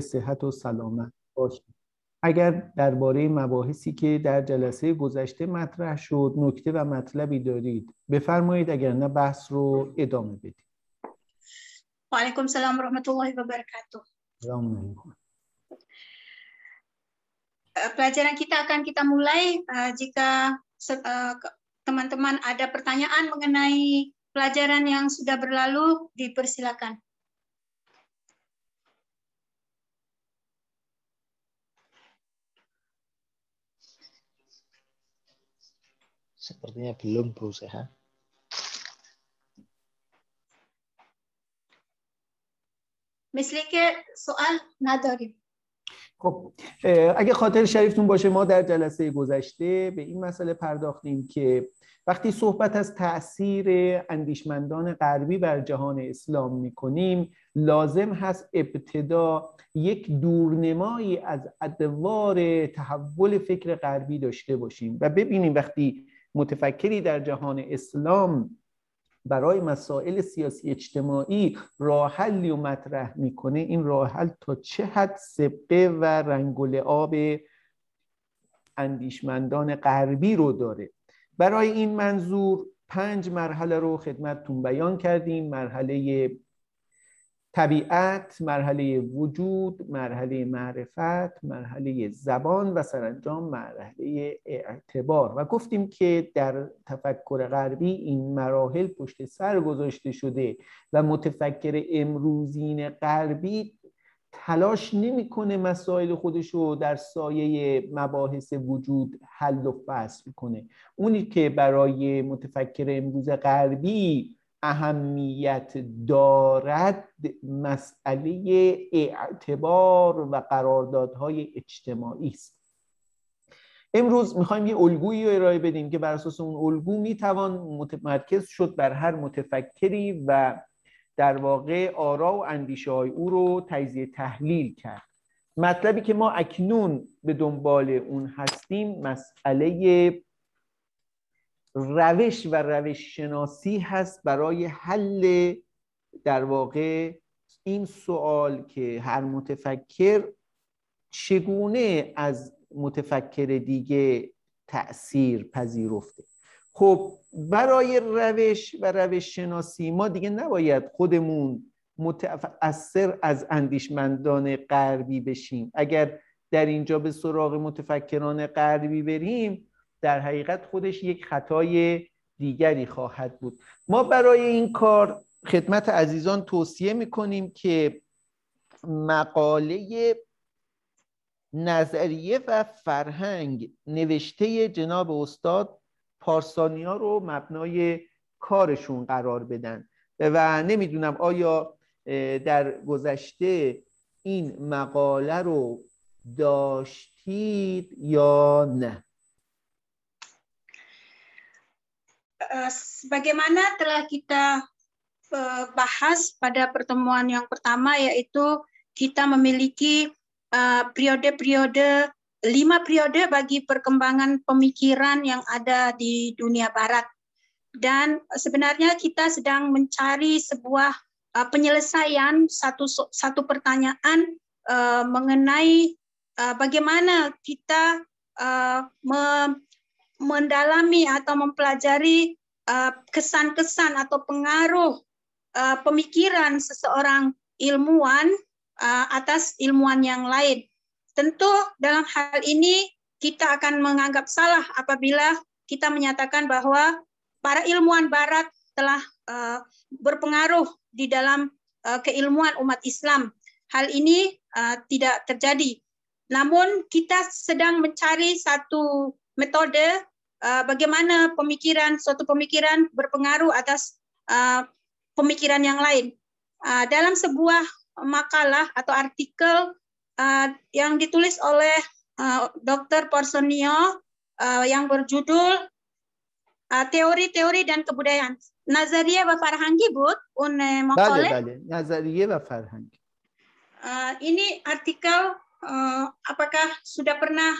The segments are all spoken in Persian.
سیهت و سلامت باشد. اگر درباره مباحثی که در جلسه گذشته مطرح شد نکته و مطلبی دارید، بفرمایید فرمایید اگر نه بحث رو ادامه بدید بدهید. السلام و رحمت الله و برکات او. رحمت او. پردازشان که تا اینجا می‌خواستم بگویم که این مدرسه‌ای است که می‌خواستم به شما Sepertinya belum berusaha. مثل که سوال نداریم خب اگه خاطر شریفتون باشه ما در جلسه گذشته به این مسئله پرداختیم که وقتی صحبت از تاثیر اندیشمندان غربی بر جهان اسلام می‌کنیم لازم هست ابتدا یک دورنمایی از ادوار تحول فکر غربی داشته باشیم و ببینیم وقتی متفکری در جهان اسلام برای مسائل سیاسی اجتماعی راه حلی و مطرح می‌کنه. این راه حل تا چه حد سبقه و رنگ و لعاب اندیشمندان غربی رو داره؟ برای این منظور پنج مرحله رو خدمتتون بیان کردیم. مرحله طبیعت مرحله وجود مرحله معرفت مرحله زبان و سرانجام مرحله اعتبار. و گفتیم که در تفکر غربی این مراحل پشت سر گذاشته شده و متفکر امروزین غربی تلاش نمی‌کنه مسائل خودش رو در سایه مباحث وجود حل و فصل کنه. اونی که برای متفکر امروز غربی اهمیت دارد مسئله اعتبار و قراردادهای اجتماعی است. امروز می‌خوایم یه الگویی رو ارائه بدیم که بر اساس اون الگو می‌توان متمرکز شد بر هر متفکری و در واقع آرا و اندیشه های او رو تجزیه تحلیل کرد. مطلبی که ما اکنون به دنبال اون هستیم مسئله روش و روش شناسی هست برای حل در واقع این سوال که هر متفکر چگونه از متفکر دیگه تأثیر پذیرفته. خب برای روش و روش شناسی ما دیگه نباید خودمون متأثر از اندیشمندان غربی بشیم. اگر در اینجا به سراغ متفکران غربی بریم در حقیقت خودش یک خطای دیگری خواهد بود. ما برای این کار خدمت عزیزان توصیه می‌کنیم که مقاله نظریه و فرهنگ نوشته جناب استاد پارسانیا رو مبنای کارشون قرار بدن. و نمی‌دونم آیا در گذشته این مقاله رو داشتید یا نه. Sebagaimana telah kita bahas pada pertemuan yang pertama yaitu kita memiliki periode-periode lima periode bagi perkembangan pemikiran yang ada di dunia barat. Dan sebenarnya kita sedang mencari sebuah penyelesaian satu satu pertanyaan mengenai bagaimana kita mendalami atau mempelajari uh, kesan-kesan atau pengaruh uh, pemikiran seseorang ilmuwan uh, atas ilmuwan yang lain. Tentu dalam hal ini kita akan menganggap salah apabila kita menyatakan bahwa para ilmuwan barat telah uh, berpengaruh di dalam uh, keilmuan umat Islam. Hal ini uh, tidak terjadi. Namun kita sedang mencari satu metode uh, bagaimana pemikiran suatu pemikiran berpengaruh atas uh, pemikiran yang lain. Uh, dalam sebuah makalah atau artikel uh, yang ditulis oleh uh, Dr. Porsonio uh, yang berjudul teori-teori uh, dan kebudayaan. Nazariye و فرهنگی بود اون مقاله بله بله نظریه و فرهنگی uh, ini artikel uh, apakah sudah pernah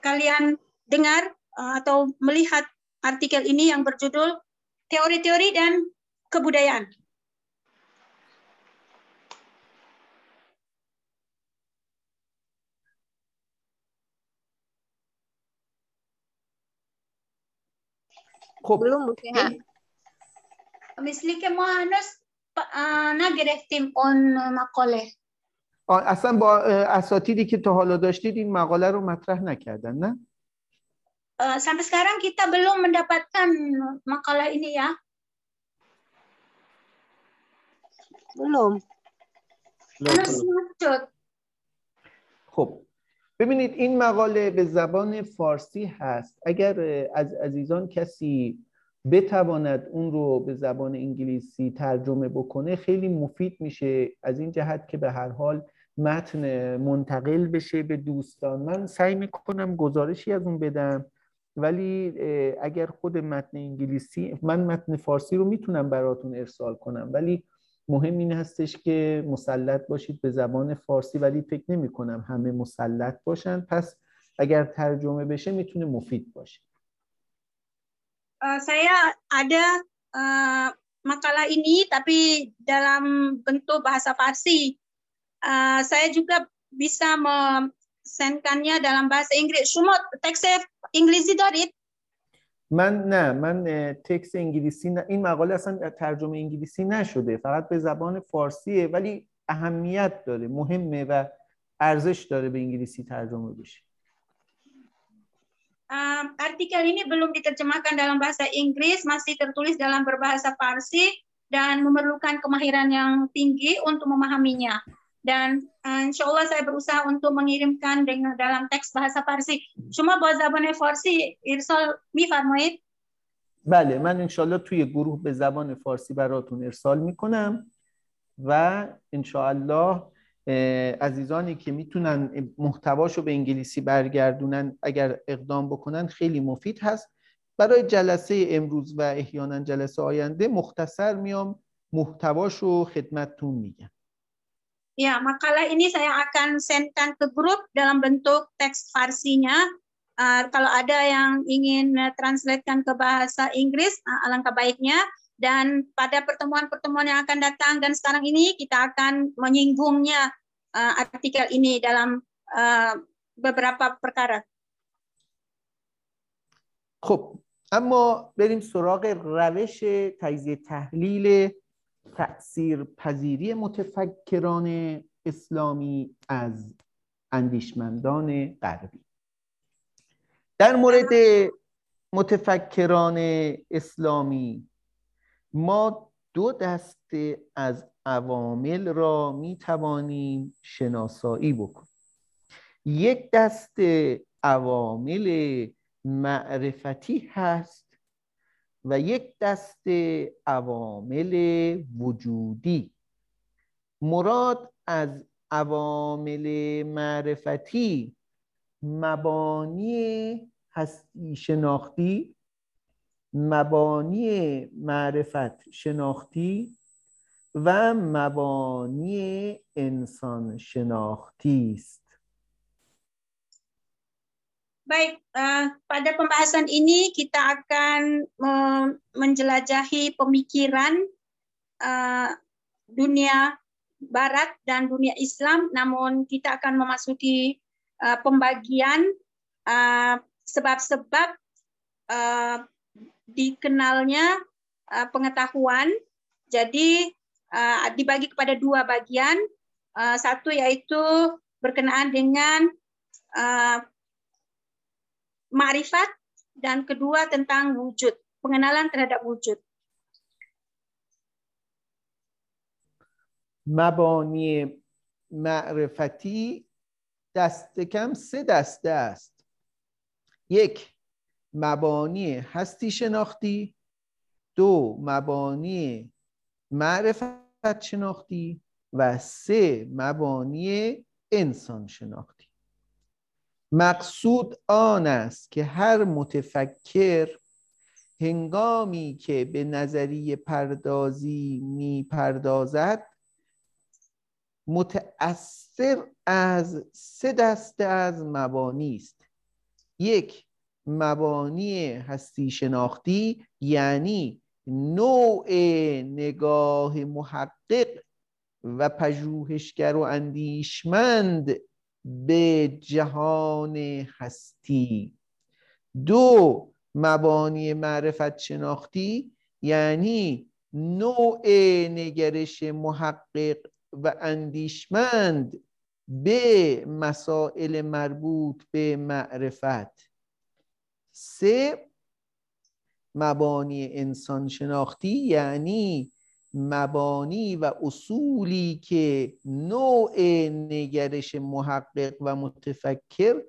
kalian dengar uh, Eh, atau melihat artikel ini yang berjudul Teori-teori dan Kebudayaan. Belum Bu Seha. Mislike mo anos na on اون مقاله اصلا با اساتیدی که تا حالا داشتید این مقاله رو مطرح نکردن نه؟ Sampai sekarang kita belum mendapatkan makalah ini ya. Belum. خب ببینید این مقاله به زبان فارسی هست. اگر از عزیزان کسی بتواند اون رو به زبان انگلیسی ترجمه بکنه خیلی مفید میشه از این جهت که به هر حال متن منتقل بشه به دوستان. من سعی می‌کنم گزارشی از اون بدم. ولی اگر خود متن انگلیسی من متن فارسی رو می‌تونم براتون ارسال کنم ولی مهم این هستش که مسلط باشید به زبان فارسی ولی فکر نمی کنم همه مسلط باشن پس اگر ترجمه بشه می‌تونه مفید باشه saya ada eh, makalah ini tapi dalam bentuk bahasa Farsi. Eh, saya juga bisa mensenkannya dalam bahasa Inggris. شما تکس انگلیسی دارید؟ من نه من اه، تکست انگلیسی نه این مقاله اصلا ترجمه انگلیسی نشده فقط به زبان فارسیه ولی اهمیت داره مهمه و ارزش داره به انگلیسی ترجمه بشه Eh, artikel ini belum diterjemahkan dalam bahasa Inggris, masih tertulis dalam berbahasa Farsi dan memerlukan kemahiran yang tinggi untuk memahaminya. Dan eh, insya Allah saya berusaha untuk mengirimkan dengan dalam teks bahasa Farsi. Cuma با زبان فارسی ارسال میفرمایید بله من انشالله توی گروه به زبان فارسی براتون ارسال می‌کنم و انشاءالله اه، عزیزانی که می‌تونن محتواشو به انگلیسی برگردونن اگر اقدام بکنن خیلی مفید هست برای جلسه امروز و احیانا جلسه آینده مختصر میام محتواشو خدمتتون میگم Ya, makalah ini saya akan sendkan ke grup dalam bentuk teks Farsinya. Eh, kalau ada yang ingin eh, translatekan ke bahasa Inggris, eh, alangkah baiknya. Dan pada pertemuan-pertemuan yang akan datang dan sekarang ini kita akan menyinggungnya eh, artikel ini dalam eh, beberapa perkara. خب اما بریم سراغ روش تجزیه تحلیل تأثیر پذیری متفکران اسلامی از اندیشمندان غربی. در مورد متفکران اسلامی ما دو دسته از عوامل را می توانیم شناسایی بکنیم. یک دسته عوامل معرفتی هست و یک دسته عوامل وجودی. مراد از عوامل معرفتی مبانی هستی شناختی مبانی معرفت شناختی و مبانی انسان شناختی است. Baik, eh, pada pembahasan ini kita akan me- menjelajahi pemikiran eh, dunia Barat dan dunia Islam, namun kita akan memasuki eh, pembagian sebab-sebab eh, dikenalnya eh, pengetahuan. Jadi eh, dibagi kepada dua bagian, Eh, satu yaitu berkenaan dengan eh, ma'rifat dan kedua tentang wujud, pengenalan terhadap wujud. مبانی معرفتی دست کم سه دسته است یک مبانی هستی شناختی دو مبانی معرفت شناختی و سه مبانی انسان شناختی مقصود آن است که هر متفکر هنگامی که به نظریه پردازی می پردازد متأثر از سه دسته از مبانی است. یک مبانی هستی شناختی یعنی نوع نگاه محقق و پژوهشگر و اندیشمند به جهان هستی. دو مبانی معرفت شناختی یعنی نوع نگرش محقق و اندیشمند به مسائل مربوط به معرفت. سه مبانی انسان شناختی یعنی مبانی و اصولی که نوع نگرش محقق و متفکر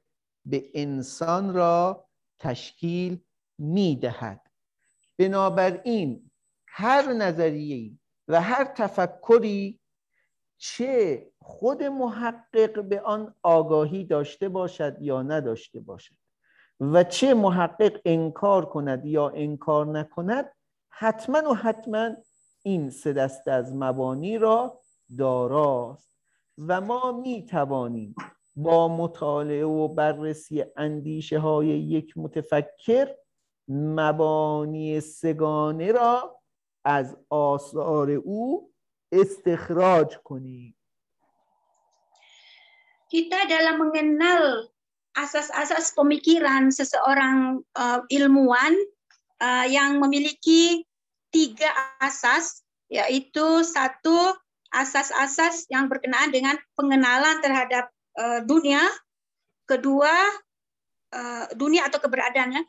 به انسان را تشکیل می دهد بنابراین هر نظریه و هر تفکری چه خود محقق به آن آگاهی داشته باشد یا نداشته باشد و چه محقق انکار کند یا انکار نکند حتما و حتما این سه دسته از مبانی را داراست و ما می توانیم با مطالعه و بررسی اندیشه های یک متفکر مبانی سگانه را از آثار او استخراج کنیم. Kita dalam mengenal asas-asas pemikiran seseorang uh, ilmuwan uh, yang memiliki tiga asas, yaitu satu asas-asas yang berkenaan dengan pengenalan terhadap uh, dunia, kedua uh, dunia atau keberadaannya,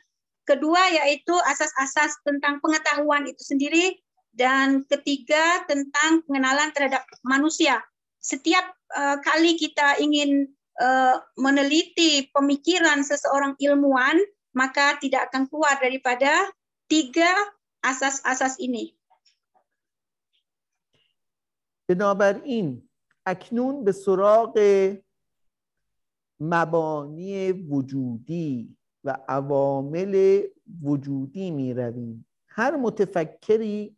kedua yaitu asas-asas tentang pengetahuan itu sendiri, dan ketiga tentang pengenalan terhadap manusia. Setiap uh, kali kita ingin uh, meneliti pemikiran seseorang ilmuwan, maka tidak akan keluar daripada tiga asas-asas ini. بنابراین اکنون به سراغ مبانی وجودی و عوامل وجودی می رویم هر متفکری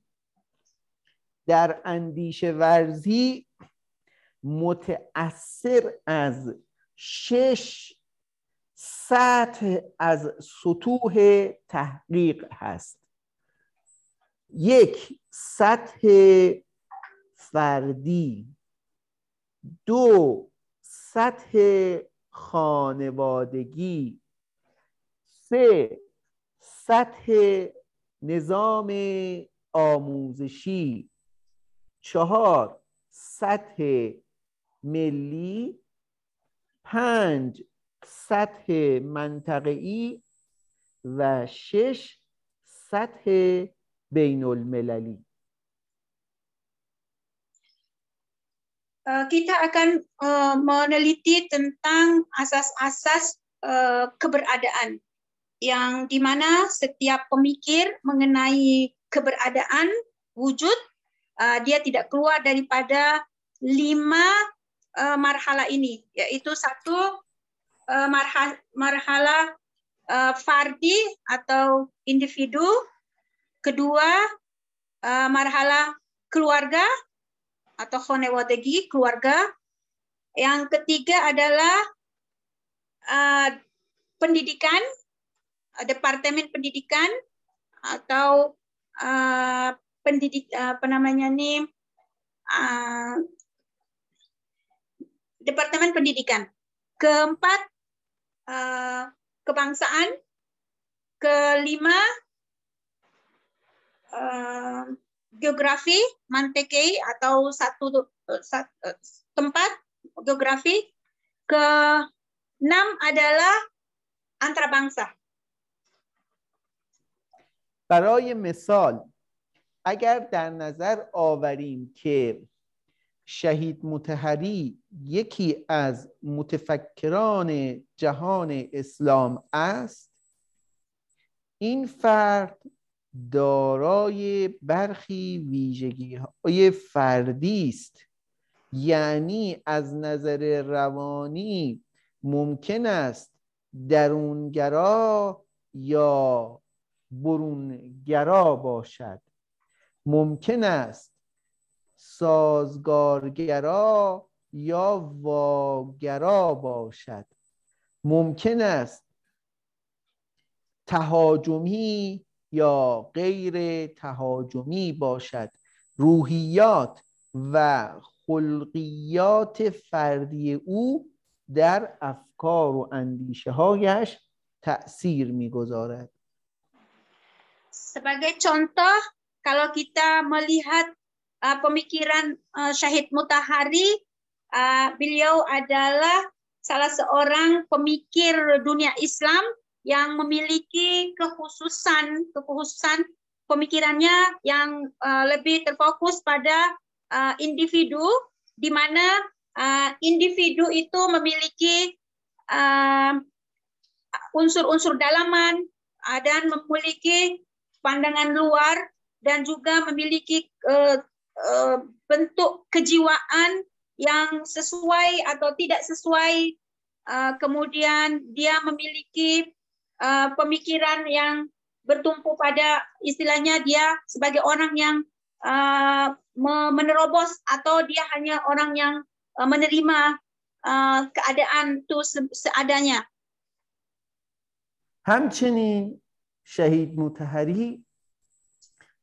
در اندیشه ورزی متأثر از شش سطح از سطوح تحقیق هست یک سطح فردی دو سطح خانوادگی سه سطح نظام آموزشی چهار سطح ملی پنج سطح منطقه‌ای و شش سطح بین المللی kita akan uh, meneliti tentang asas-asas uh, keberadaan yang dimana setiap pemikir mengenai keberadaan wujud uh, dia tidak keluar daripada lima uh, marhala ini yaitu satu uh, marha, marhala uh, fardi atau individu kedua uh, marhala keluarga atau khonewadegi keluarga. Yang ketiga adalah uh, pendidikan, uh, departemen pendidikan atau uh, pendidik uh, apa namanya nih uh, departemen pendidikan. Keempat uh, kebangsaan. Kelima uh, geografi Mantekei atau satu uh, tempat geografi. Ke enam adalah antarabangsa. برای مثال اگر در نظر آوریم که شهید متحری یکی از متفکران جهان اسلام است این فرد دارای برخی ویژگی های فردی است. یعنی از نظر روانی ممکن است درونگرا یا برونگرا باشد. ممکن است سازگارگرا یا واگرا باشد. ممکن است تهاجمی یا غیر تهاجمی باشد روحیات و خلقیات فردی او در افکار و اندیشه هایش تأثیر می‌گذارد Sebagai contoh, kalau kita melihat uh, pemikiran uh, Syahid Mutahari, uh, beliau adalah salah seorang pemikir dunia Islam yang memiliki kekhususan kekhususan pemikirannya yang uh, lebih terfokus pada uh, individu di mana uh, individu itu memiliki unsur-unsur uh, dalaman uh, dan memiliki pandangan luar dan juga memiliki uh, uh, bentuk kejiwaan yang sesuai atau tidak sesuai uh, kemudian dia memiliki uh, pemikiran yang bertumpu pada istilahnya dia sebagai orang yang uh, menerobos atau dia hanya orang yang uh, menerima uh, keadaan itu seadanya. همچنین شهید متحری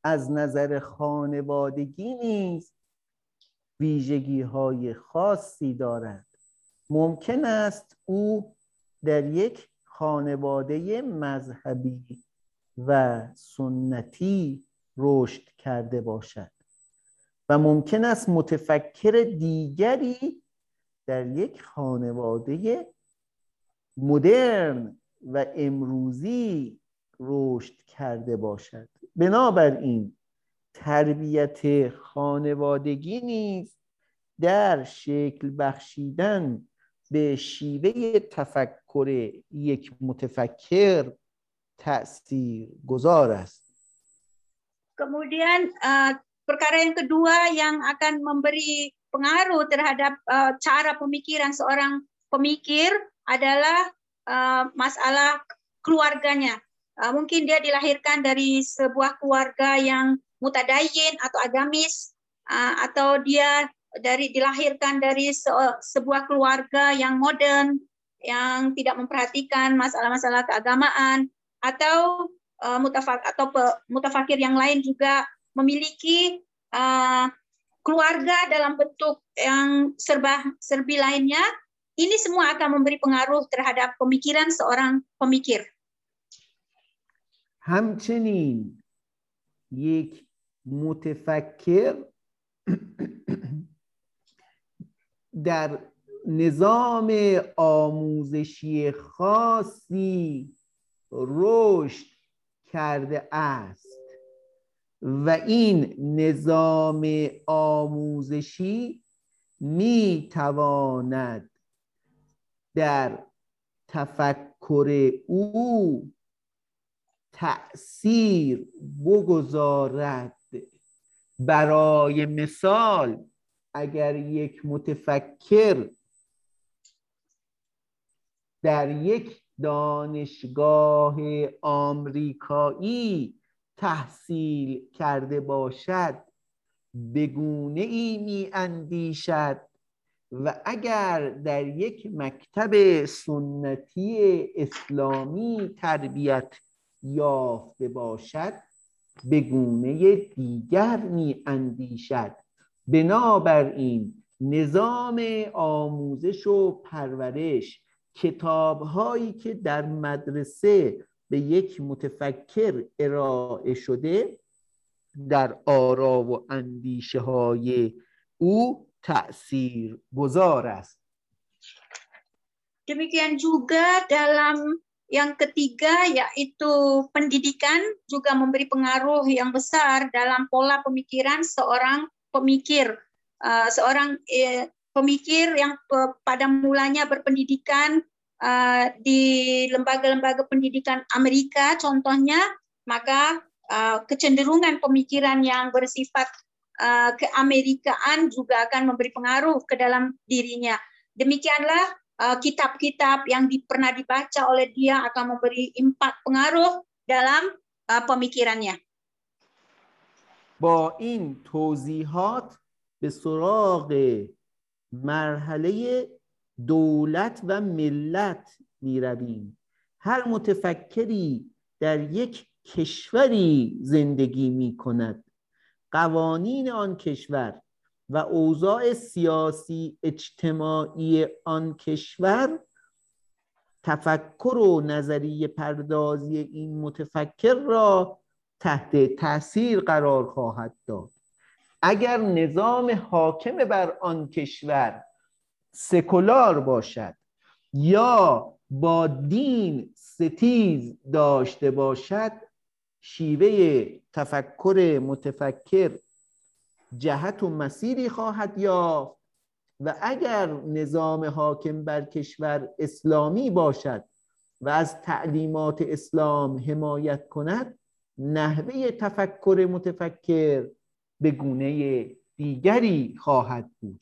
از نظر خانوادگی نیز ویژگی های خاصی دارد ممکن است او در یک خانواده مذهبی و سنتی رشد کرده باشد. و ممکن است متفکر دیگری در یک خانواده مدرن و امروزی رشد کرده باشد. بنابراین تربیت خانوادگی نیز در شکل بخشیدن به شیوه تفکر یک متفکر تأثیر گذار است Kemudian uh, perkara yang kedua yang akan memberi pengaruh terhadap uh, cara pemikiran seorang pemikir adalah uh, masalah keluarganya. Uh, mungkin dia dilahirkan dari sebuah keluarga yang mutadayin atau agamis uh, atau dia dari dilahirkan dari se sebuah keluarga yang modern yang tidak memperhatikan masalah-masalah keagamaan atau uh, mutafak atau pe, mutafakir yang lain juga memiliki uh, keluarga dalam bentuk yang serba serbi lainnya ini semua akan memberi pengaruh terhadap pemikiran seorang pemikir. همچنین یک متفکر در نظام آموزشی خاصی رشد کرده است و این نظام آموزشی می تواند در تفکر او تأثیر بگذارد. برای مثال اگر یک متفکر در یک دانشگاه آمریکایی تحصیل کرده باشد بگونه ای می اندیشد و اگر در یک مکتب سنتی اسلامی تربیت یافته باشد به گونه دیگر می اندیشد. بنابراین نظام آموزش و پرورش کتاب هایی که در مدرسه به یک متفکر ارائه شده در آرا و اندیشه های او تأثیر گذار است Demikian juga dalam yang ketiga yaitu pendidikan juga memberi pengaruh yang besar dalam pola pemikiran seorang pemikir. Uh, seorang eh, pemikir yang pada mulanya berpendidikan uh, di lembaga-lembaga pendidikan Amerika contohnya, maka uh, kecenderungan pemikiran yang bersifat uh, keamerikaan juga akan memberi pengaruh ke dalam dirinya. Demikianlah kitab-kitab uh, yang di, pernah dibaca oleh dia akan memberi impak pengaruh dalam uh, pemikirannya. با این توضیحات به سراغ مرحله دولت و ملت می رویم هر متفکری در یک کشوری زندگی می کند قوانین آن کشور و اوضاع سیاسی اجتماعی آن کشور تفکر و نظریه پردازی این متفکر را تحت تاثیر قرار خواهد داد. اگر نظام حاکم بر آن کشور سکولار باشد یا با دین ستیز داشته باشد شیوه تفکر متفکر جهت و مسیری خواهد یافت و اگر نظام حاکم بر کشور اسلامی باشد و از تعلیمات اسلام حمایت کند نحوه تفکر متفکر به گونه دیگری خواهد بود.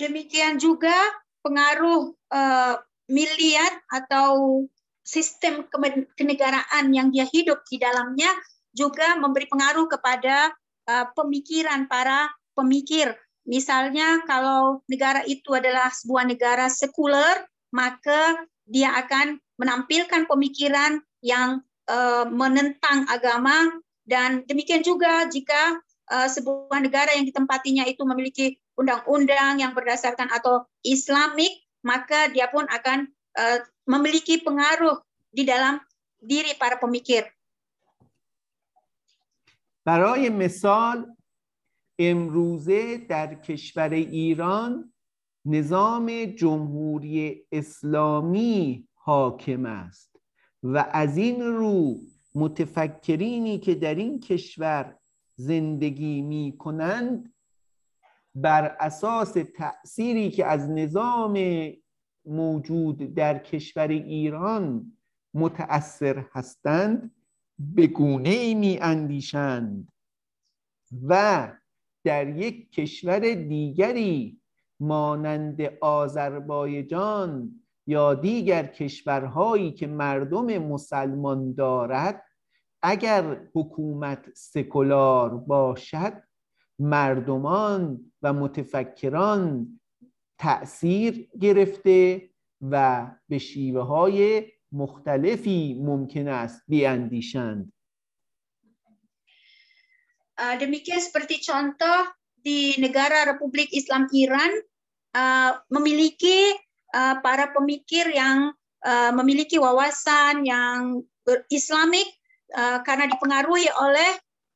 Demikian juga pengaruh uh, miliat atau sistem kenegaraan yang dia hidup di dalamnya juga memberi pengaruh kepada uh, pemikiran para pemikir. Misalnya kalau negara itu adalah sebuah negara sekuler, maka dia akan menampilkan pemikiran yang uh, menentang agama dan demikian juga jika sebuah negara yang ditempatinya itu memiliki undang-undang yang berdasarkan atau Islamik, maka dia pun akan uh, memiliki pengaruh di dalam diri para pemikir. برای مثال امروزه در کشور ایران نظام جمهوری اسلامی حاکم است و از این رو متفکرینی که در این کشور زندگی می کنند بر اساس تأثیری که از نظام موجود در کشور ایران متأثر هستند به گونه می اندیشند و در یک کشور دیگری مانند آذربایجان یا دیگر کشورهایی که مردم مسلمان دارد اگر حکومت سکولار باشد مردمان و متفکران تأثیر گرفته و به شیوه های مختلفی ممکن است بیاندیشند demikian seperti contoh di negara Republik Islam Iran uh, memiliki uh, para pemikir yang uh, memiliki wawasan yang Islamik uh, karena dipengaruhi oleh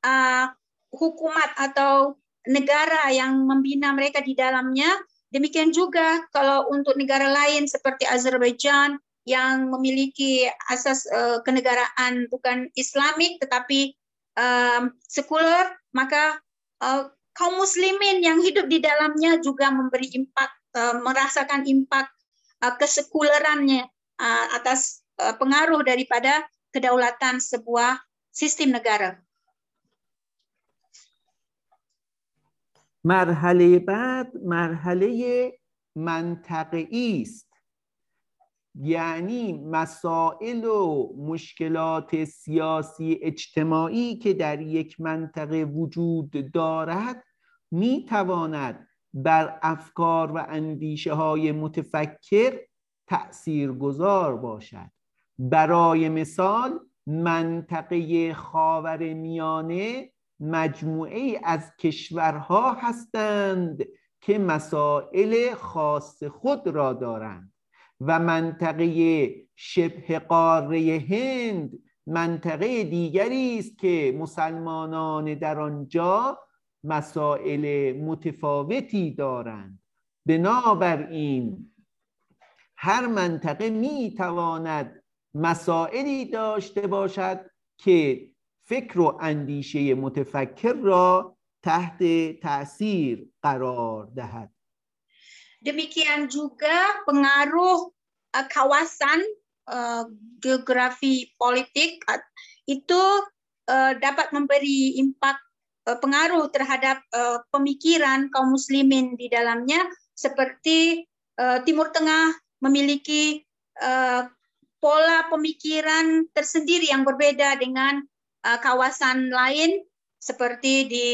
uh, hukumat atau negara yang membina mereka di dalamnya. Demikian juga kalau untuk negara lain seperti Azerbaijan yang memiliki asas uh, kenegaraan bukan Islamik tetapi um, sekuler, maka uh, kaum muslimin yang hidup di dalamnya juga memberi impak, uh, merasakan impak uh, kesekulerannya uh, atas uh, pengaruh daripada kedaulatan sebuah sistem negara. مرحله بعد مرحله منطقه است. یعنی مسائل و مشکلات سیاسی اجتماعی که در یک منطقه وجود دارد می تواند بر افکار و اندیشه های متفکر تأثیر گذار باشد. برای مثال منطقه خاور میانه مجموعه ای از کشورها هستند که مسائل خاص خود را دارند و منطقه شبه قاره هند منطقه دیگری است که مسلمانان در آنجا مسائل متفاوتی دارند. بنابراین هر منطقه می تواند مسائلی داشته باشد که فکر و اندیشه متفکر را تحت تاثیر قرار دهد Demikian juga pengaruh uh, kawasan uh, geografi politik uh, itu uh, dapat memberi impak uh, pengaruh terhadap uh, pemikiran kaum muslimin di dalamnya seperti uh, Timur Tengah memiliki uh, pola pemikiran tersendiri yang berbeda dengan uh, kawasan lain seperti di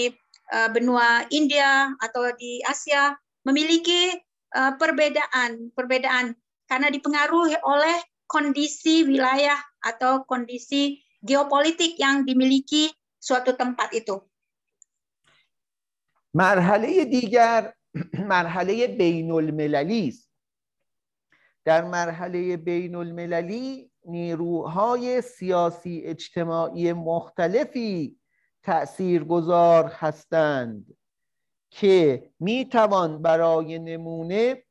uh, benua India atau di Asia memiliki uh, perbedaan perbedaan karena dipengaruhi oleh kondisi wilayah atau kondisi geopolitik yang dimiliki suatu tempat itu. مرحله دیگر مرحله بین المللی است در مرحله بین المللی نیروهای سیاسی اجتماعی مختلفی تأثیرگذار هستند که می توان برای نمونه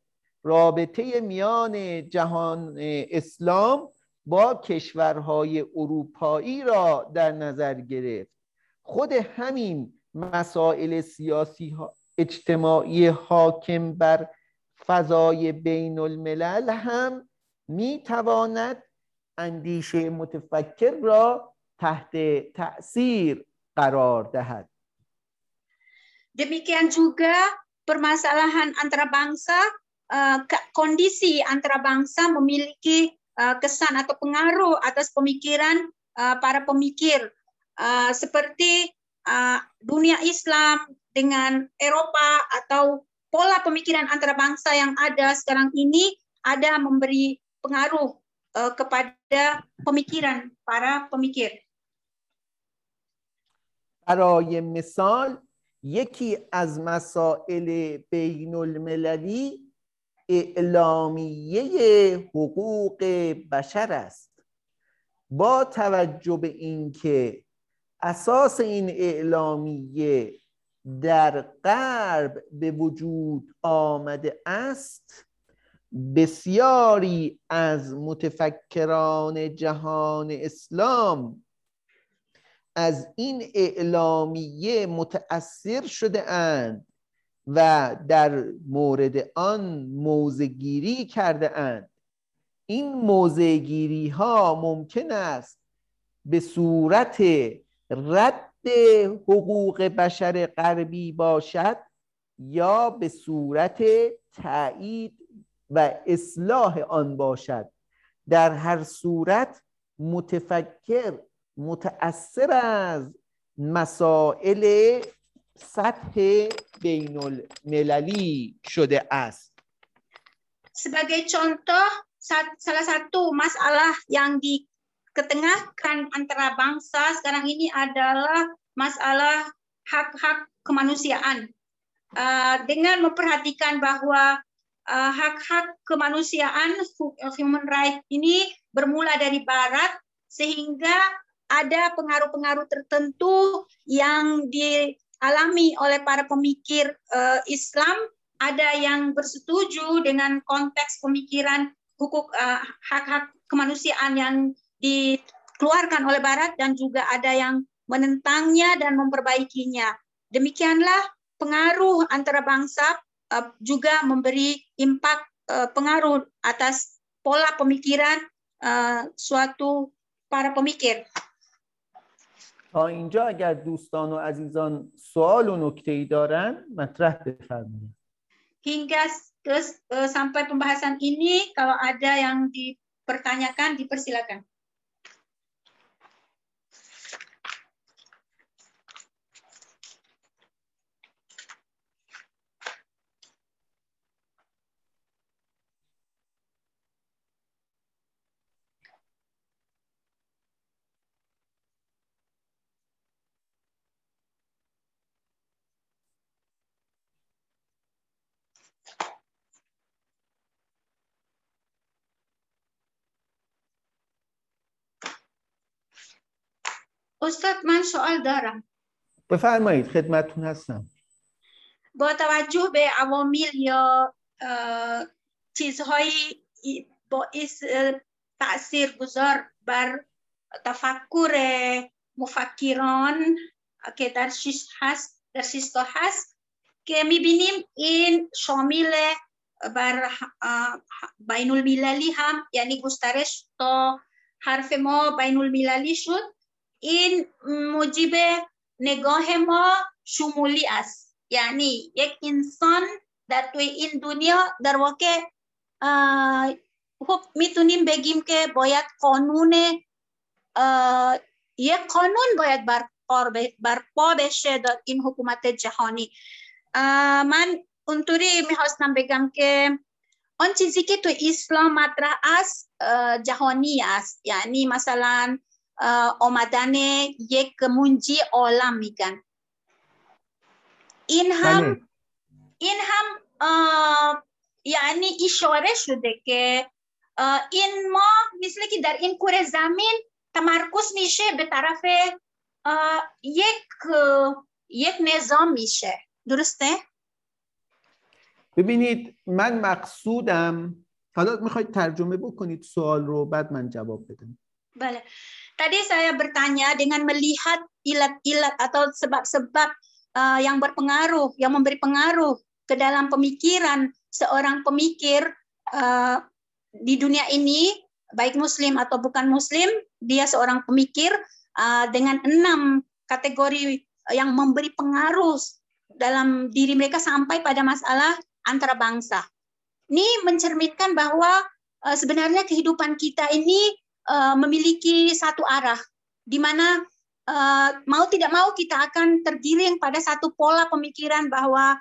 رابطه میان جهان اسلام با کشورهای اروپایی را در نظر گرفت. خود همین مسائل سیاسی اجتماعی حاکم بر فضای بین الملل هم می تواند اندیشه متفکر را تحت تأثیر قرار دهد Demikian juga permasalahan antara bangsa, kondisi antara bangsa memiliki kesan atau pengaruh atas pemikiran para pemikir seperti dunia Islam dengan Eropa atau pola pemikiran antara bangsa yang ada sekarang ini ada memberi pengaruh kepada pemikiran para pemikir. برای مثال یکی از مسائل بین المللی اعلامیه حقوق بشر است با توجه به اینکه اساس این اعلامیه در غرب به وجود آمده است بسیاری از متفکران جهان اسلام از این اعلامیه متأثر شده اند و در مورد آن موزگیری کرده اند. این موزگیری ها ممکن است به صورت رد حقوق بشر غربی باشد یا به صورت تایید و اصلاح آن باشد در هر صورت متفکر متأثر از مسائل سطح بین المللی شده است Sebagai contoh, salah satu masalah yang diketengahkan antara bangsa sekarang ini adalah masalah hak-hak kemanusiaan. Uh, dengan memperhatikan bahwa uh, hak-hak kemanusiaan human right ini bermula dari barat sehingga ada pengaruh-pengaruh tertentu yang dialami oleh para pemikir uh, Islam, ada yang bersetuju dengan konteks pemikiran hukuk hak-hak kemanusiaan yang dikeluarkan oleh Barat dan juga ada yang menentangnya dan memperbaikinya. Demikianlah pengaruh antara bangsa juga memberi impak uh, pengaruh atas pola pemikiran uh, suatu para pemikir. تا اینجا اگر دوستان و عزیزان سوال و نکته ای دارن مطرح بفرمایید hingga ke, sampai pembahasan ini kalau ada yang dipertanyakan dipersilakan استاد من سوال دارم. بفرمایید خدمتتون هستم. با توجه به عوامل یا چیزهایی باعث تأثیر گذار بر تفکر مفکران که در شیش هست در شیستا هست که می‌بینیم این شامل بر بین المللی هم یعنی گسترش تا حرف ما بین المللی شد. این موجب نگاه ما شمولی است. یعنی یک انسان در توی این دنیا در واقع خب می‌تونیم بگیم که باید قانون یک قانون باید بر پا بشه در این حکومت جهانی. من اونطوری می‌خواستم بگم که آن چیزی که تو اسلام مطرح است جهانی است. یعنی مثلا آمدن یک منجی عالم میگن. این هم این هم یعنی اشاره شده که این ما مثل که در این کره زمین تمرکز میشه به طرف یک یک نظام میشه. درسته؟ ببینید من مقصودم. حالا می‌خواید ترجمه بکنید سوال رو بعد من جواب بدم. Boleh. Tadi saya bertanya dengan melihat ilat-ilat atau sebab-sebab uh, yang berpengaruh, yang memberi pengaruh ke dalam pemikiran seorang pemikir uh, di dunia ini, baik Muslim atau bukan Muslim, dia seorang pemikir uh, dengan enam kategori yang memberi pengaruh dalam diri mereka sampai pada masalah antara bangsa. Ini mencerminkan bahwa sebenarnya kehidupan kita ini uh, memiliki satu arah di mana uh, mau tidak mau kita akan tergiring pada satu pola pemikiran bahwa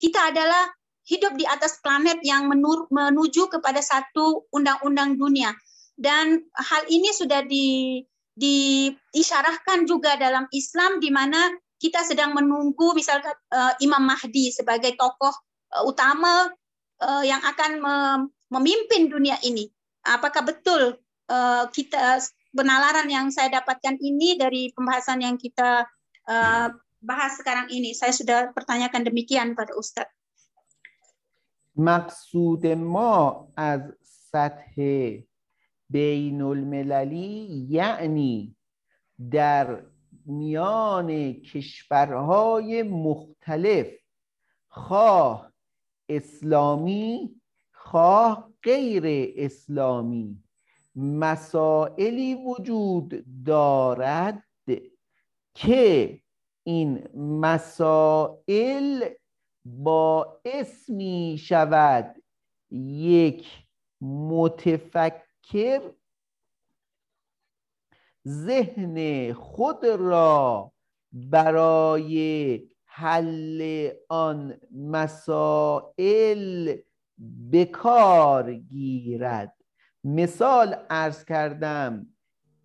kita adalah hidup di atas planet yang menuju kepada satu undang-undang dunia dan hal ini sudah di diisyarahkan juga dalam Islam di mana kita sedang menunggu misalkan uh, Imam Mahdi sebagai tokoh utama yang akan mem- memimpin dunia ini. Apakah betul uh, kita penalaran yang saya dapatkan ini dari pembahasan yang kita uh, bahas sekarang ini? Saya sudah pertanyakan demikian pada Ustadz. مقصود ما از سطح بین المللی یعنی در میان کشورهای مختلف خواه اسلامی خواه غیر اسلامی مسائلی وجود دارد که این مسائل باعث می شود یک متفکر ذهن خود را برای حل آن مسائل به کار گیرد. مثال ارز کردم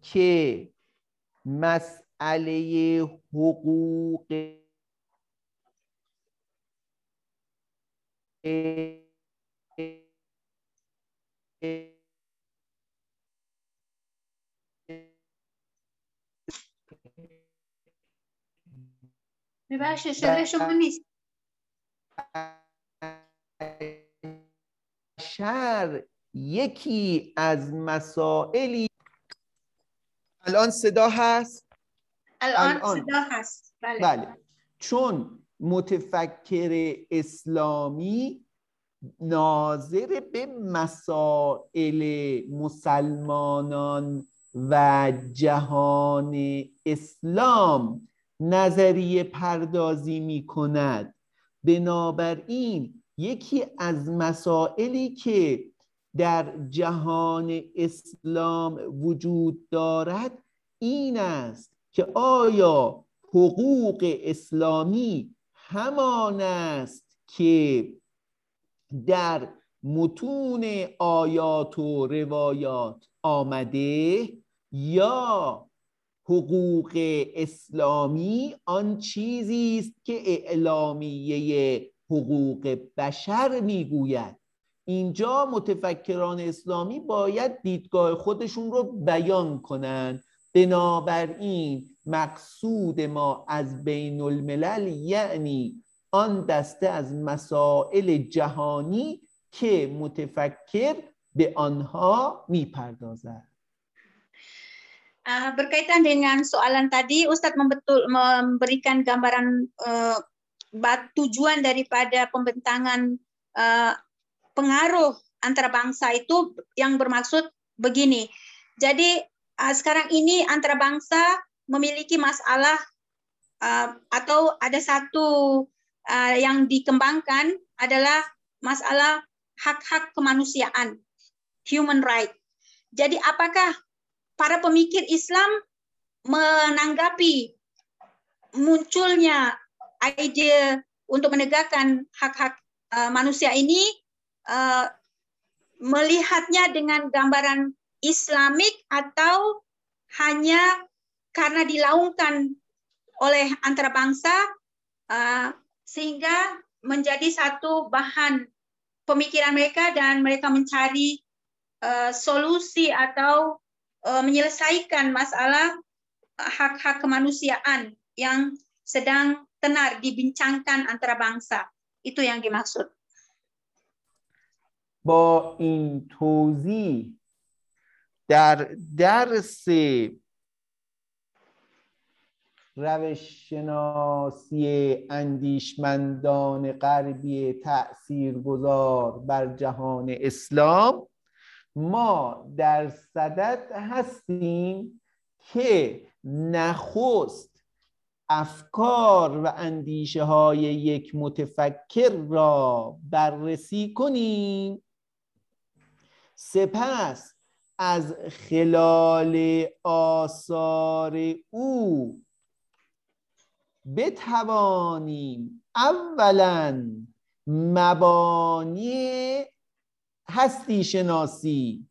که مسئله حقوق ببخشید صدای شما نیست. شر یکی از مسائلی الان صدا هست الان الان. صدا هست. بله. بله چون متفکر اسلامی ناظر به مسائل مسلمانان و جهان اسلام نظریه پردازی می کند بنابراین یکی از مسائلی که در جهان اسلام وجود دارد این است که آیا حقوق اسلامی همان است که در متون آیات و روایات آمده یا حقوق اسلامی آن چیزی است که اعلامیه حقوق بشر می‌گوید؟ اینجا متفکران اسلامی باید دیدگاه خودشون رو بیان کنند بنابراین مقصود ما از بین الملل یعنی آن دسته از مسائل جهانی که متفکر به آنها می‌پردازد. berkaitan dengan soalan tadi, Ustadz membetul, memberikan gambaran uh, tujuan daripada pembentangan uh, pengaruh antara bangsa itu yang bermaksud begini. Jadi uh, sekarang ini antara bangsa memiliki masalah uh, atau ada satu uh, yang dikembangkan adalah masalah hak-hak kemanusiaan, human right. Jadi apakah para pemikir Islam menanggapi munculnya ide untuk menegakkan hak-hak manusia ini uh, melihatnya dengan gambaran Islamik atau hanya karena dilaungkan oleh antara bangsa uh, sehingga menjadi satu bahan pemikiran mereka dan mereka mencari uh, solusi atau uh, menyelesaikan masalah hak-hak kemanusiaan yang sedang tenar dibincangkan antara bangsa. Itu yang dimaksud. با این توضیح در درس روششناسی اندیشمندان غربی تاثیرگذار بر جهان اسلام ما در صدد هستیم که نخست افکار و اندیشه های یک متفکر را بررسی کنیم. سپس از خلال آثار او بتوانیم اولا مبانی هستی شناسی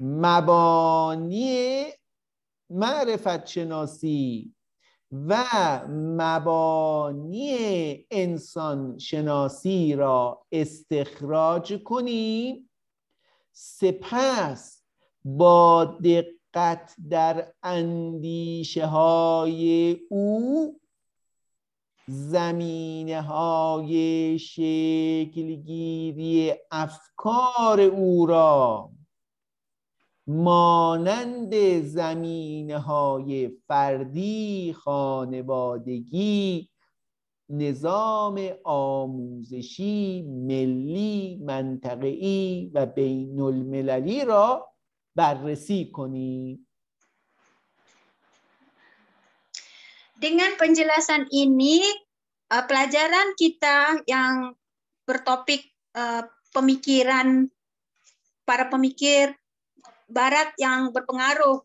مبانی معرفت شناسی و مبانی انسان شناسی را استخراج کنیم. سپس با دقت در اندیشه های او زمینه های شکلگیری افکار او را مانند زمینه های فردی خانوادگی نظام آموزشی ملی منطقه‌ای و بین المللی را بررسی کنیم Dengan penjelasan ini, uh, pelajaran kita yang bertopik uh, pemikiran para pemikir Barat yang berpengaruh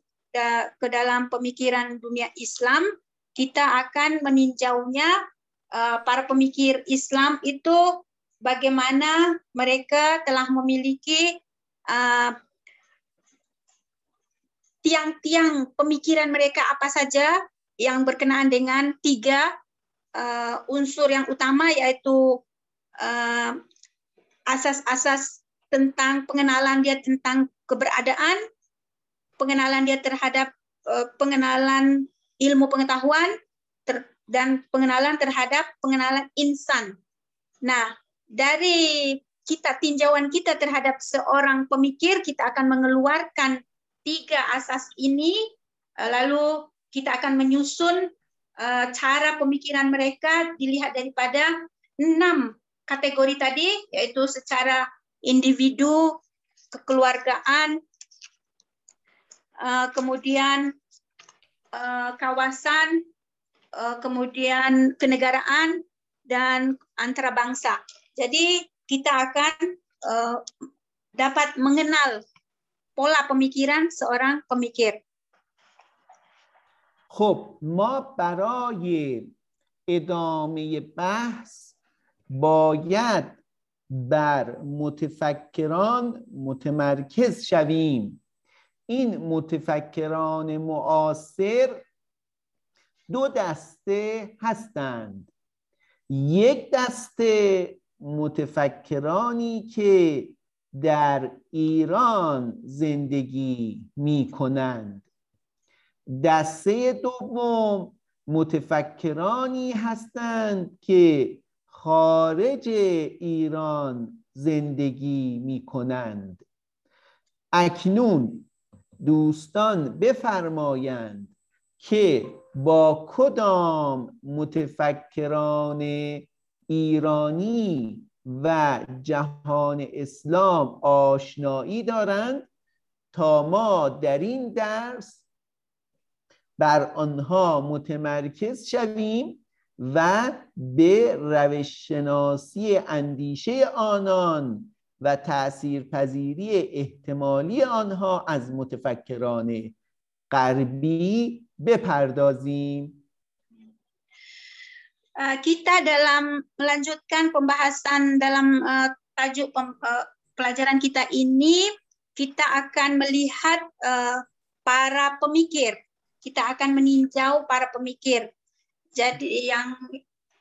ke dalam pemikiran dunia Islam, kita akan meninjaunya uh, para pemikir Islam itu bagaimana mereka telah memiliki tiang-tiang pemikiran mereka apa saja yang berkenaan dengan tiga uh, unsur yang utama yaitu uh, asas-asas tentang pengenalan dia tentang keberadaan, pengenalan dia terhadap uh, pengenalan ilmu pengetahuan ter, dan pengenalan terhadap pengenalan insan. Nah, dari kita tinjauan kita terhadap seorang pemikir, kita akan mengeluarkan tiga asas ini, lalu kita akan menyusun uh, cara pemikiran mereka dilihat daripada enam kategori tadi, yaitu secara individu, kekeluargaan, uh, kemudian kawasan, kemudian kenegaraan, dan antara bangsa. Jadi kita akan uh, dapat mengenal pola pemikiran seorang pemikir. خب ما برای ادامه بحث باید بر متفکران متمرکز شویم این متفکران معاصر دو دسته هستند. یک دسته متفکرانی که در ایران زندگی می کنند دسته دوم متفکرانی هستند که خارج ایران زندگی می کنند اکنون دوستان بفرمایند که با کدام متفکران ایرانی و جهان اسلام آشنایی دارند تا ما در این درس بر آنها متمرکز شویم و به روش شناسی اندیشه آنان و تاثیرپذیری احتمالی آنها از متفکران غربی بپردازیم kita dalam melanjutkan pembahasan dalam uh, tajuk pem, uh, pelajaran kita ini kita akan melihat uh, para pemikir kita akan meninjau para pemikir. Jadi yang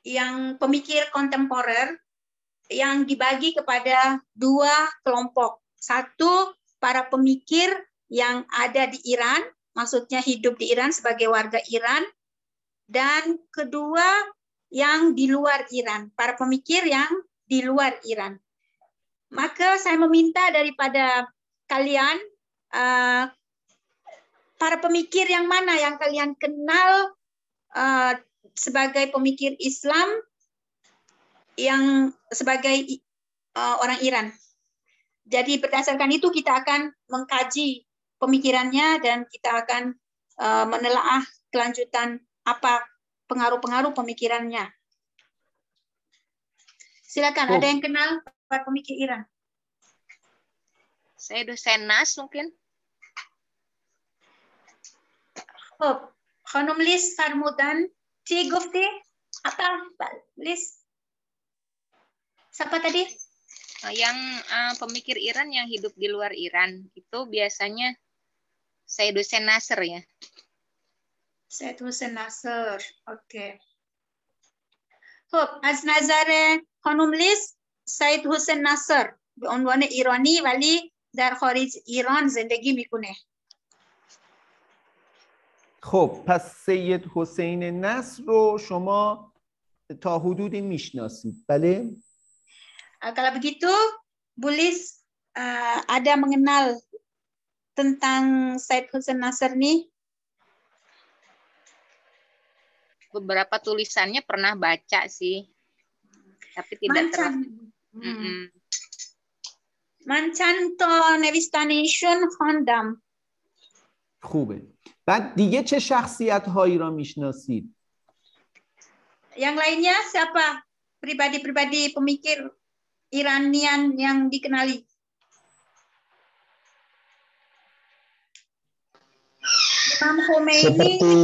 yang pemikir kontemporer yang dibagi kepada dua kelompok. Satu para pemikir yang ada di Iran, maksudnya hidup di Iran sebagai warga Iran, dan kedua yang di luar Iran, para pemikir yang di luar Iran. Maka saya meminta daripada kalian uh, para pemikir yang mana yang kalian kenal uh, sebagai pemikir Islam yang sebagai uh, orang Iran. Jadi berdasarkan itu kita akan mengkaji pemikirannya dan kita akan uh, menelaah kelanjutan apa pengaruh-pengaruh pemikirannya. Silakan, oh. ada yang kenal para pemikir Iran? Saya dosen NAS mungkin. Oh, Hanum Liz Farmudan, Ci Gufti, apa Liz? Siapa tadi? Eh, yang uh, pemikir Iran yang hidup di luar Iran itu biasanya saya dosen Nasr ya. Said Hussein Nasr. Okay. خب از نظر خانم لیس سید حسین نصر به عنوان ایرانی ولی در خارج ایران زندگی می‌کنه خب پس سید حسین نصر رو شما تا حدودی می‌شناسید بله kalau begitu Bulis uh, ada mengenal tentang Said Hussein Nasr nih beberapa tulisannya pernah baca sih, tapi tidak terlalu. Hmm. من چند تا نویسندگیشون خواندم خوبه بعد دیگه چه شخصیت هایی را میشناسید yang lainnya siapa pribadi-pribadi pemikir Iranian yang dikenali Imam Khomeini seperti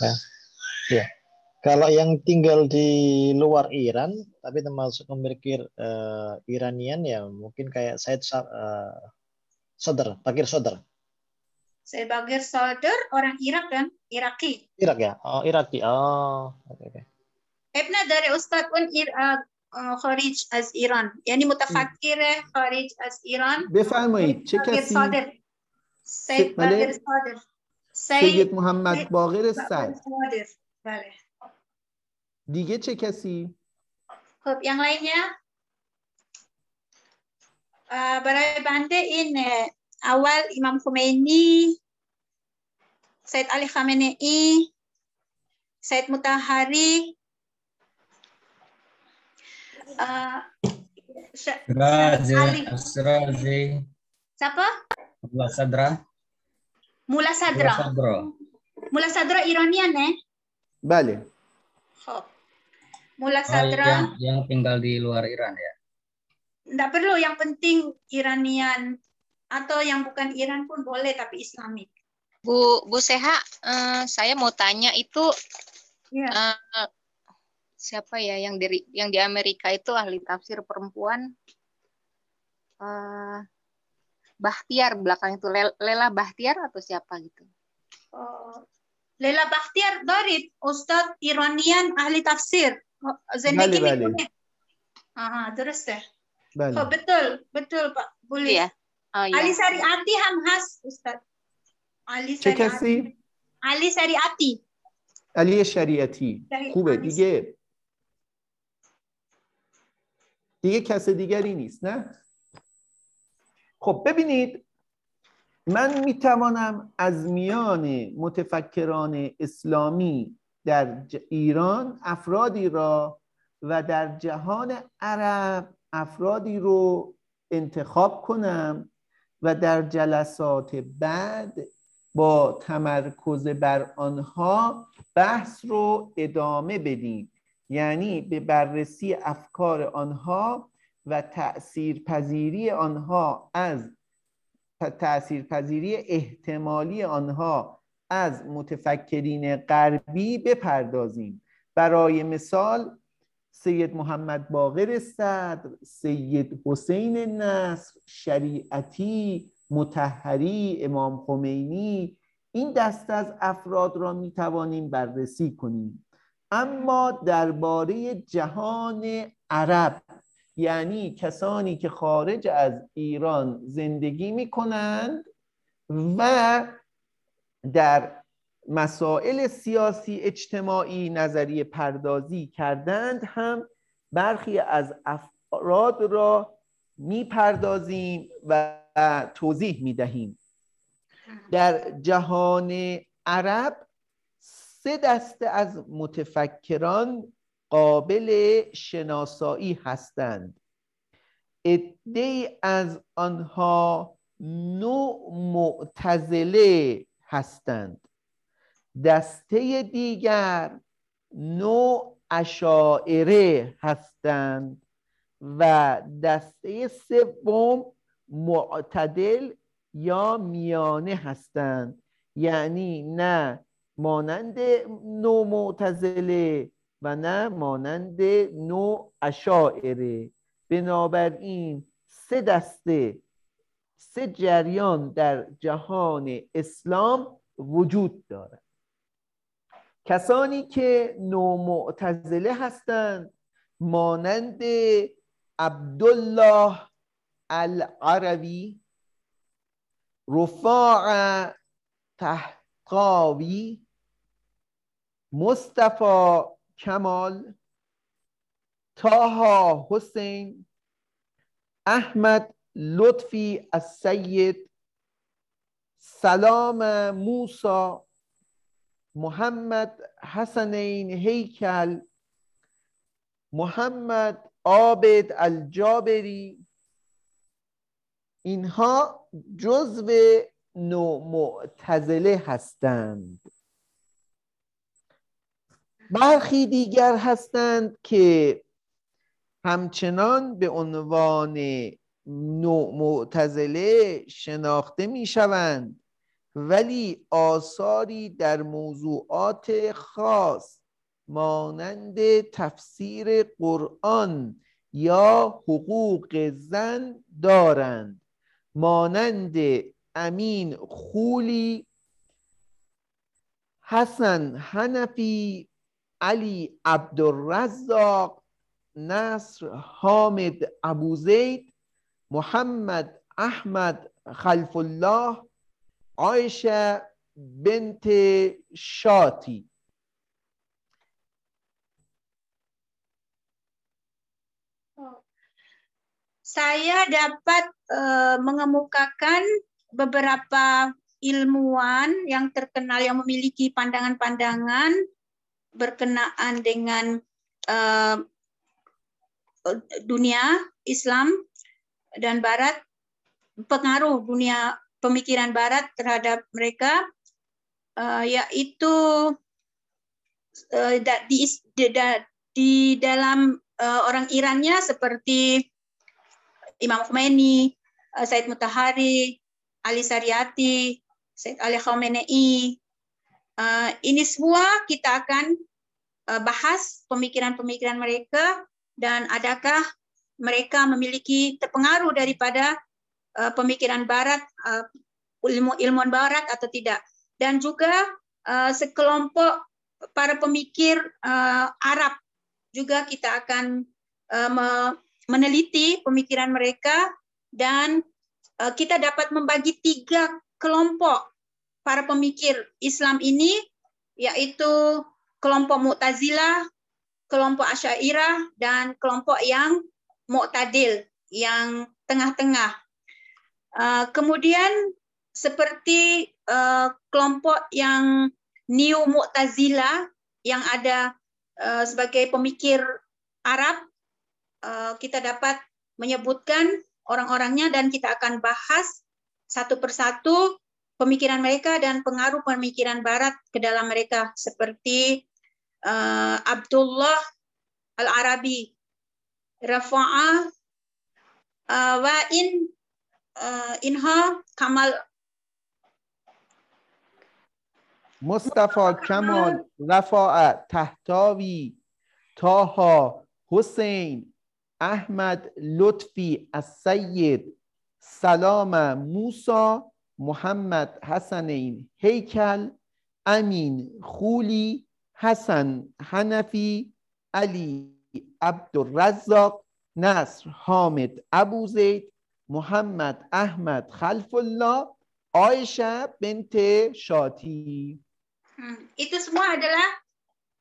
ya, ya kalau yang tinggal di luar Iran, tapi termasuk memiliki uh, Iranian ya mungkin kayak Said uh, Sodar, Bakir Sodar. Said Bakir Sodar orang Irak kan? Iraki. Irak ya? Oh, Iraki. Oh, oke. Okay, okay. ابن dari Ustaz pun خارج از ایران یعنی متفکر خارج از ایران بفرمایید چه کسی سید باقر صادر سید محمد باقر صدر بله دیگه چه کسی؟ خب yang lainnya uh, برای بنده این اول امام خمینی سید علی خامنه ای سید متحری Razi, Asrazi. Siapa? Mula Sadra. Mula Sadra. Mula Sadra. Mula Sadra Iranian eh? Bale. Khop. Mula Sadra. Oh, yang, yang tinggal di luar Iran ya? Tidak perlu, yang penting Iranian atau yang bukan Iran pun boleh tapi Islamik. Bu Bu Seha, uh, saya mau tanya itu yeah. uh, siapa ya yang di yang di Amerika itu ahli tafsir perempuan uh, Bahtiar belakang itu Lela Bahtiar atau siapa gitu? Oh, Lela Bahtiar dari Ustadz Iranian ahli tafsir. زندگی می‌کنه آها درسته بله. خب betul betul Pak Buli ya oh, ya. Ali Sariati ham has Ustaz Ali چه کسی؟ علی سریعتی علی شریعتی خوبه دیگه دیگه کس دیگری نیست نه خب ببینید من می‌توانم از میان متفکران اسلامی در ایران افرادی را و در جهان عرب افرادی رو انتخاب کنم و در جلسات بعد با تمرکز بر آنها بحث رو ادامه بدیم. یعنی به بررسی افکار آنها و تأثیرپذیری آنها از تأثیرپذیری احتمالی آنها از متفکرین غربی بپردازیم. برای مثال سید محمد باقر صدر سید حسین نصر شریعتی متحری امام خمینی این دست از افراد را می توانیم بررسی کنیم. اما درباره جهان عرب یعنی کسانی که خارج از ایران زندگی می کنند و در مسائل سیاسی اجتماعی نظریه پردازی کردند هم برخی از افراد را می‌پردازیم و توضیح می‌دهیم. در جهان عرب سه دسته از متفکران قابل شناسایی هستند. عده از آنها نوع معتزله هستند. دسته دیگر نوع اشاعره هستند و دسته سوم معتدل یا میانه هستند. یعنی نه مانند نوع معتزله و نه مانند نوع اشاعره. بنابراین سه دسته سه جریان در جهان اسلام وجود دارد. کسانی که نومعتزله هستند مانند عبدالله العربی رفاع تحقاوی مصطفى کمال تاها حسین احمد لطفی السید سلام موسی محمد حسنین هیکل محمد عابد الجابری. اینها جزو نوع معتزله هستند. برخی دیگر هستند که همچنان به عنوان نوع معتزله شناخته می شوند ولی آثاری در موضوعات خاص مانند تفسیر قرآن یا حقوق زن دارند. مانند امین خولی حسن حنفی علی عبدالرزاق نصر حامد ابوزید محمد احمد خلف الله عایشه بنت شاتی saya dapat uh, mengemukakan beberapa ilmuwan yang terkenal yang memiliki pandangan-pandangan berkenaan dengan uh, dunia Islam dan Barat, pengaruh dunia pemikiran Barat terhadap mereka, uh, yaitu uh, di, di, di dalam uh, orang Irannya seperti Imam Khomeini, uh, Said Mutahari, Ali Sariati, Said Ali Khamenei. Uh, ini semua kita akan uh, bahas pemikiran-pemikiran mereka dan adakah mereka memiliki terpengaruh daripada uh, pemikiran barat uh, ilmu ilmuwan barat atau tidak. Dan juga uh, sekelompok para pemikir uh, Arab juga kita akan uh, me meneliti pemikiran mereka dan uh, kita dapat membagi tiga kelompok para pemikir Islam ini yaitu kelompok Mu'tazilah, kelompok Asy'ariyah dan kelompok yang Mu'tadil yang tengah-tengah. Uh, kemudian seperti uh, kelompok yang New Mu'tazila yang ada uh, sebagai pemikir Arab, kita dapat menyebutkan orang-orangnya dan kita akan bahas satu persatu pemikiran mereka dan pengaruh pemikiran Barat ke dalam mereka seperti uh, Abdullah Al Arabi, Rafa'ah, eh, uh, Wa'in, uh, Inha, Kamal. Mustafa Kamal, Rafa'a, Tahtawi, Taha, Hussein, Ahmad Lutfi, As-Sayyid, Salama, Musa, محمد حسنین هیکل امین خولی حسن حنفی علی عبدالرزاق نصر حامد ابو زید محمد احمد خلف الله Aisyah binti Shati. Hmm, itu semua adalah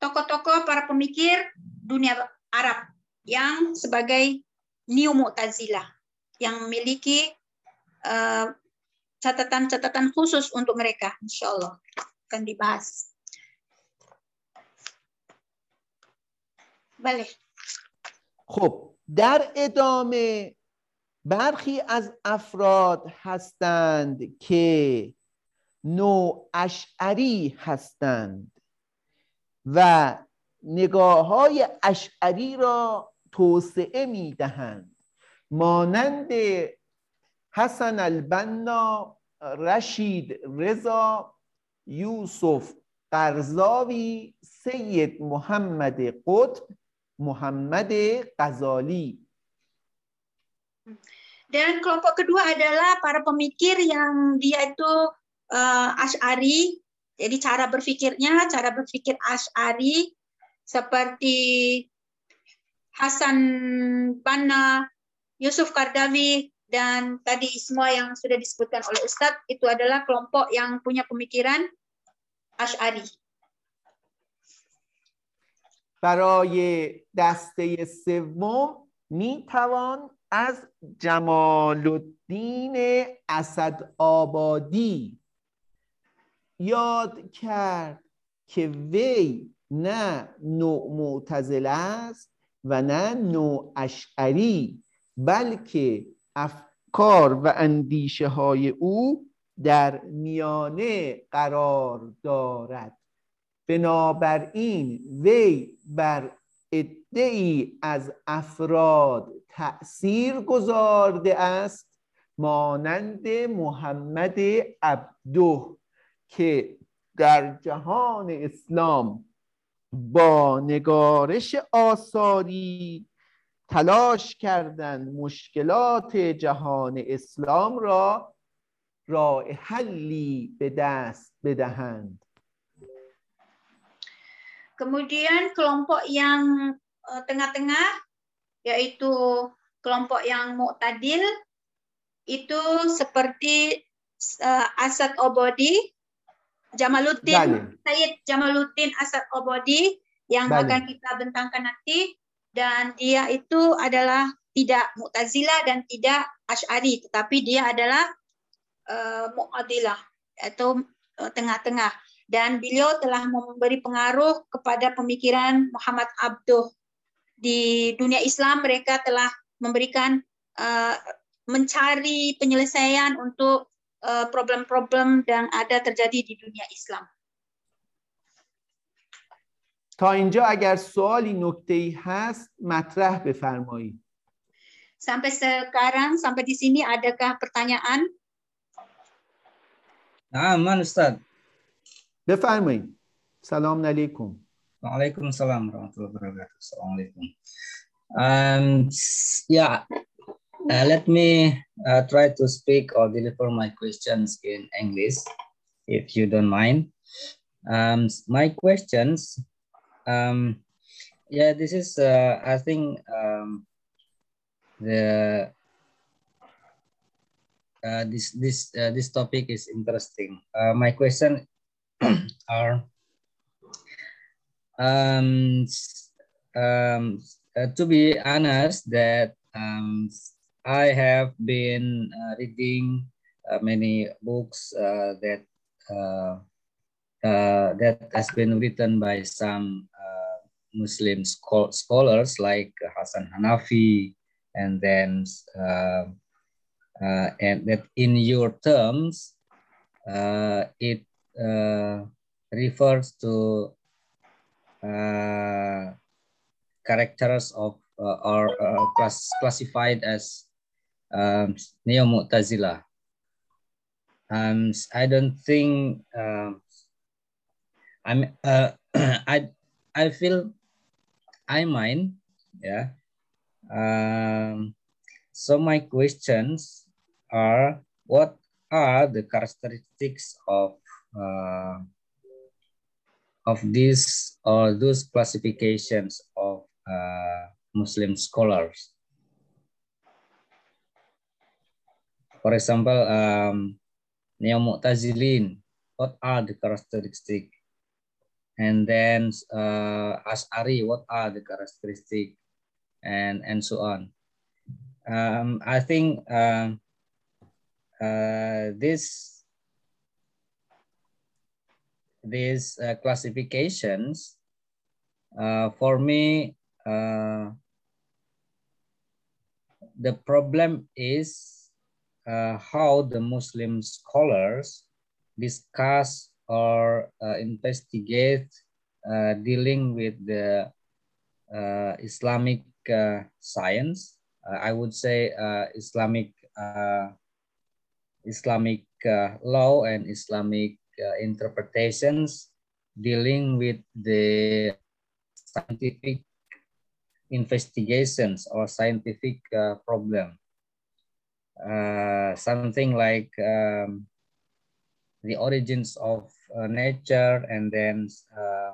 tokoh-tokoh para pemikir dunia Arab yang sebagai Neo Mu'tazilah yang memiliki uh, catatan-catatan khusus untuk mereka, insya Allah akan dibahas. Balik. خب در ادامه برخی از افراد هستند که نوع اشعری هستند و نگاه های اشعری را توسعه می دهند مانند حسن البنا رشید رضا یوسف قرزاوی سید محمد قطب محمد غزالی Dan kelompok kedua adalah para pemikir yang dia itu uh, Ash'ari. Jadi cara berpikirnya, cara berpikir Ash'ari seperti Hasan Banna, Yusuf Kardawi, dan tadi semua yang sudah disebutkan oleh Ustadz itu adalah kelompok yang punya pemikiran Ash'ari. برای دسته سوم می توان از جمال الدین اسد آبادی یاد کرد که وی نه نوع معتزله است و نه نوع اشعری بلکه افکار و اندیشه های او در میانه قرار دارد. بنابراین وی بر ای از افراد تأثیر گذارده است مانند محمد عبدو که در جهان اسلام با نگارش آثاری تلاش کردند مشکلات جهان اسلام را راه حلی به دست بدهند Kemudian kelompok yang eh, tengah-tengah yaitu kelompok yang mu'tadil itu seperti uh, Asad Obodi, Jamaluddin, Sayyid Jamaluddin Asad Obodi yang Bali. akan kita bentangkan nanti dan dia itu adalah tidak Mu'tazilah dan tidak Ash'ari tetapi dia adalah uh, Mu'adilah atau tengah-tengah. Uh, dan beliau telah memberi pengaruh kepada pemikiran Muhammad Abduh di dunia Islam mereka telah memberikan uh, mencari penyelesaian untuk problem-problem uh, yang ada terjadi di dunia Islam. تا اینجا اگر سوالی نکته ای هست مطرح بفرمایید. Sampai sekarang sampai di sini adakah pertanyaan? Nah, Ustaz. بفرمایید سلام علیکم وعلیکم السلام ورحمة الله وبركاته السلام عليكم um, yeah uh, let me uh, try to speak or deliver my questions in English if you don't mind um, my questions um, yeah this is uh, I think um, the uh, this this uh, this topic is interesting. Uh, my question are um, um, uh, to be honest that um, I have been uh, reading uh, many books uh, that uh, uh, that has been written by some Muslim scholars like Hassan Hanafi and then and that in your terms it uh, refers to uh, characters of uh, or uh, class, classified as um, neo Mu'tazila. Um, I don't think um, I'm. Uh, I I feel I mind. Yeah. Um, so my questions are what are the characteristics of uh, of these or those classifications of uh, Muslim scholars? For example, um, Neo Mu'tazilin, what are the characteristics and then uh, Ash'ari, what are the characteristics? And, and so on. Um, I think uh, uh, this these uh, classifications uh, for me uh, the problem is uh, how the Muslim scholars discuss or uh, investigate uh, dealing with the uh, Islamic science. I would say Islamic Islamic law and Islamic interpretations dealing with the scientific investigations or scientific uh, problem. Uh, something like um, the origins of nature and then uh,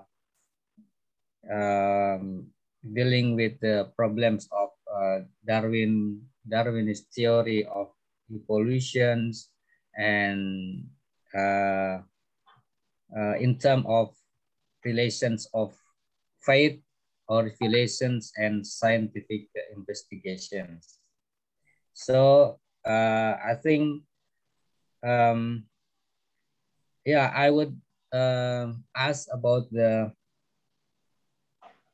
um, dealing with the problems of uh, Darwin, Darwinist theory of evolutions and uh, in terms of relations of faith or relations and scientific investigations. So uh, I think, um, yeah, I would uh, ask about the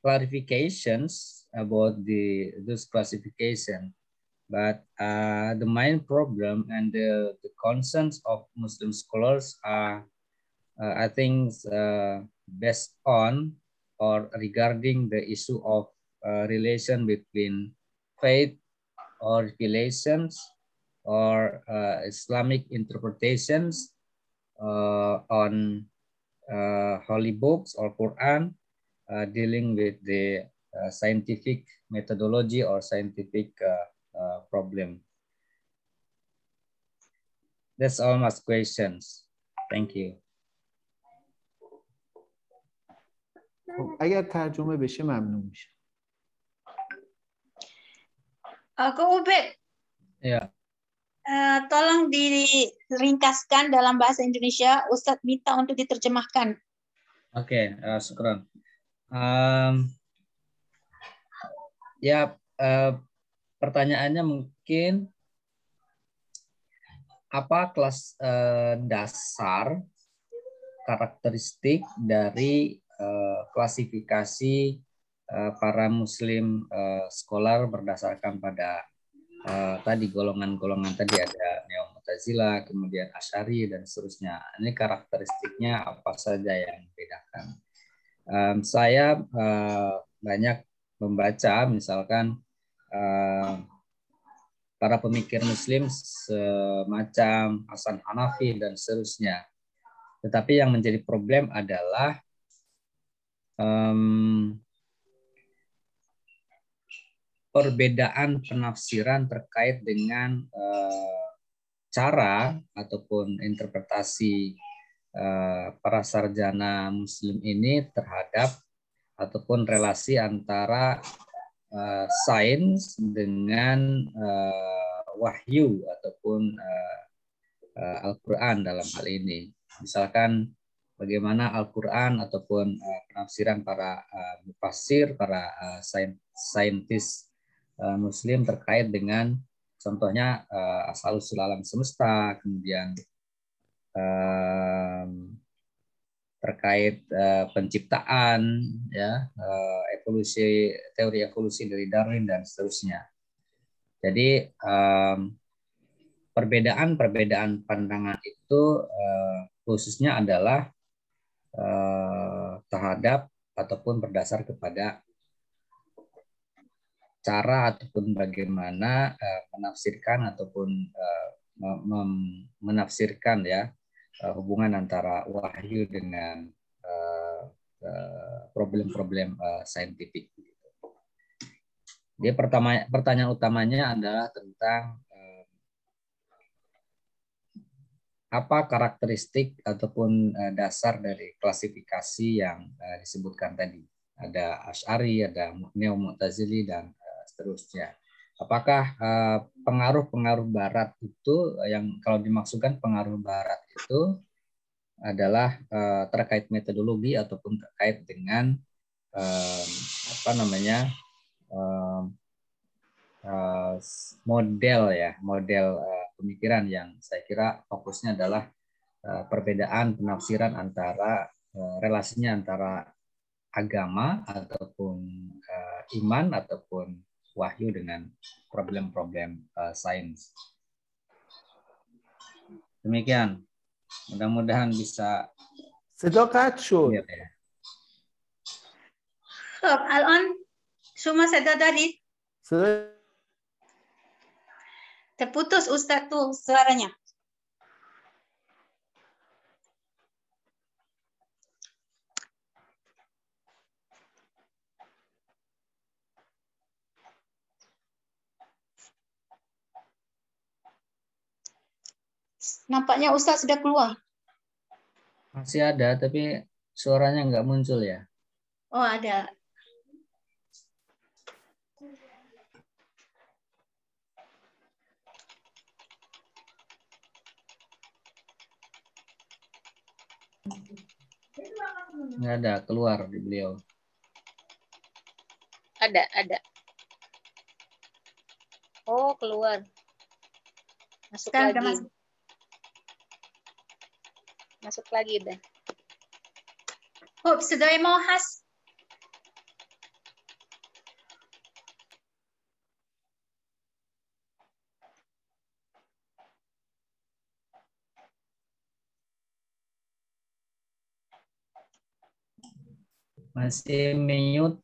clarifications about the this classification. But uh, the main problem and the, the concerns of Muslim scholars are, uh, I think, uh, based on or regarding the issue of uh, relation between faith or relations or uh, Islamic interpretations on uh, holy books or Quran uh, dealing with the uh, scientific methodology or scientific problem. That's all my questions. Thank you. خب اگر ترجمه بشه ممنون میشه Kak Ube, ya. Uh, tolong diringkaskan dalam bahasa Indonesia. Ustadz minta untuk diterjemahkan. Oke, okay, uh. Um, ya, uh, pertanyaannya mungkin apa kelas uh, dasar karakteristik dari Eh, klasifikasi uh, para muslim uh, scholar berdasarkan pada uh, tadi golongan-golongan tadi ada neo mutazila kemudian asyari dan seterusnya. Ini karakteristiknya apa saja yang membedakan um, saya uh, banyak membaca misalkan uh, para pemikir muslim semacam Hasan Hanafi dan seterusnya. Tetapi yang menjadi problem adalah um, perbedaan penafsiran terkait dengan uh, cara ataupun interpretasi uh, para sarjana muslim ini terhadap ataupun relasi antara uh, sains dengan uh, wahyu ataupun uh, uh, Al-Quran dalam hal ini. Misalkan bagaimana Al-Quran ataupun uh, penafsiran para uh, mufasir, para uh, saintis uh, Muslim terkait dengan contohnya uh, asal usul alam semesta, kemudian uh, terkait penciptaan, ya evolusi teori evolusi dari Darwin dan seterusnya. Jadi perbedaan-perbedaan pandangan itu khususnya adalah eh, terhadap ataupun berdasar kepada cara ataupun bagaimana eh, menafsirkan ataupun eh, menafsirkan ya eh, hubungan antara wahyu dengan problem-problem uh, saintifik. Dia pertama pertanyaan utamanya adalah tentang apa karakteristik ataupun dasar dari klasifikasi yang disebutkan tadi? Ada Ash'ari, ada Neo Mu'tazili dan seterusnya. apakah pengaruh-pengaruh barat itu yang kalau dimaksudkan pengaruh barat itu adalah terkait metodologi ataupun terkait dengan apa namanya model ya model pemikiran yang saya kira fokusnya adalah perbedaan penafsiran antara relasinya antara agama ataupun iman ataupun wahyu dengan problem-problem uh, sains. Demikian. Mudah-mudahan bisa صدا قطع شد خب الان شما صدا دارید؟ صدا Terputus Ustaz tuh suaranya. Nampaknya Ustaz sudah keluar. Masih ada, tapi suaranya nggak muncul ya. Oh, ada. Nggak ada, keluar di beliau. Ada, ada. Oh, keluar. Masuk Sekarang lagi. udah masuk. Nossa Clarida. Ops, deu hemorragia. masih é mute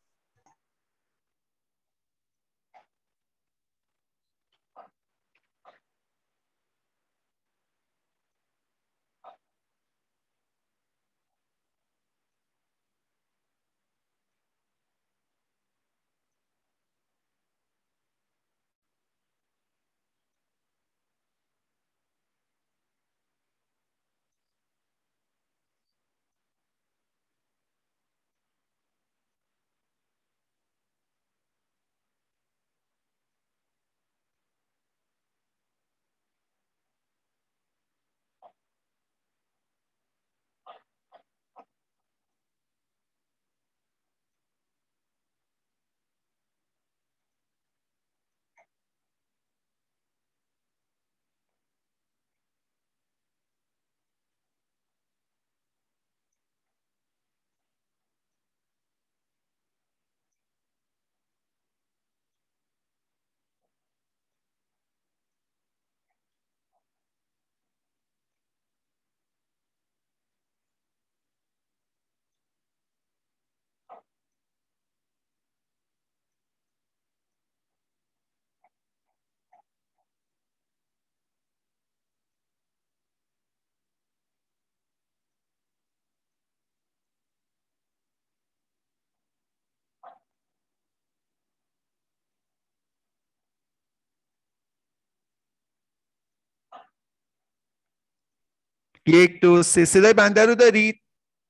یک دو سه. صدای بنده رو دارید؟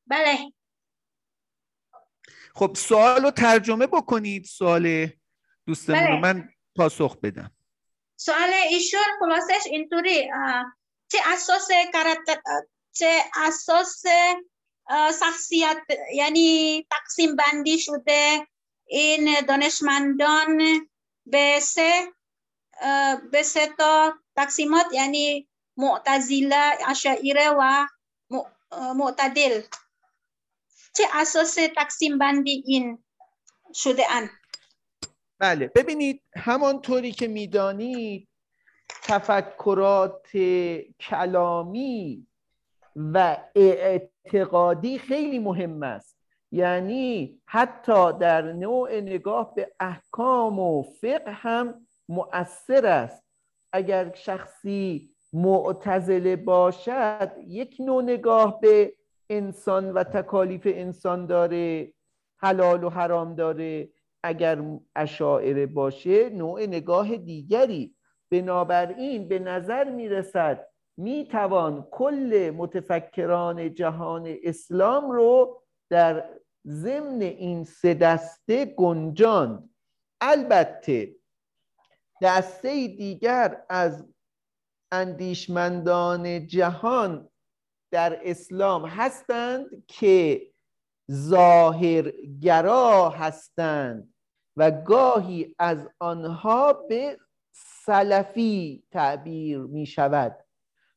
بله. خب سوال رو ترجمه بکنید سوال دوستمون رو. بله. من پاسخ بدم. سوال ایشون خلاصش اینطوری چه اساس اه، چه اساس شخصیت یعنی تقسیم بندی شده این دانشمندان به سه به سه تا تقسیمات یعنی معتزله اشاعره و معتدل چه اساس تقسیم بندی این شده ان بله ببینید همانطوری که می‌دانید تفکرات کلامی و اعتقادی خیلی مهم است یعنی حتی در نوع نگاه به احکام و فقه هم مؤثر است اگر شخصی معتزله باشد یک نوع نگاه به انسان و تکالیف انسان داره حلال و حرام داره. اگر اشاعره باشه نوع نگاه دیگری. بنابراین به نظر می‌رسد می‌توان کل متفکران جهان اسلام رو در ضمن این سه دسته گنجاند. البته دسته دیگر از اندیشمندان جهان در اسلام هستند که ظاهرگرا هستند و گاهی از آنها به سلفی تعبیر می شود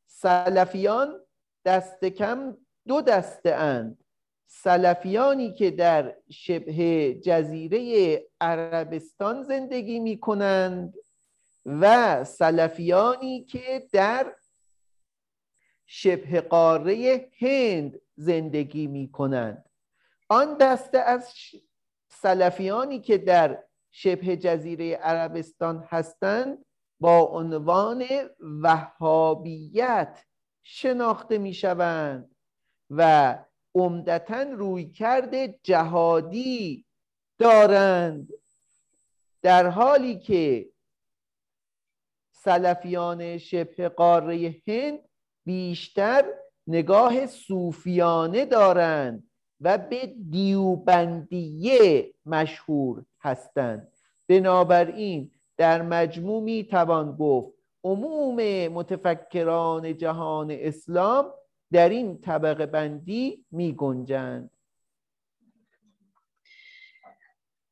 سلفیان دست کم دو دسته اند. سلفیانی که در شبه جزیره عربستان زندگی می کنند و سلفیانی که در شبه قاره هند زندگی می کنند آن دسته از سلفیانی که در شبه جزیره عربستان هستند با عنوان وهابیت شناخته می شوند و عمدتا روی کرده جهادی دارند. در حالی که سلفیان شبه قاره هند بیشتر نگاه صوفیانه دارند و به دیوبندیه مشهور هستند. بنابراین در مجموع می توان گفت عموم متفکران جهان اسلام در این طبقه بندی می گنجند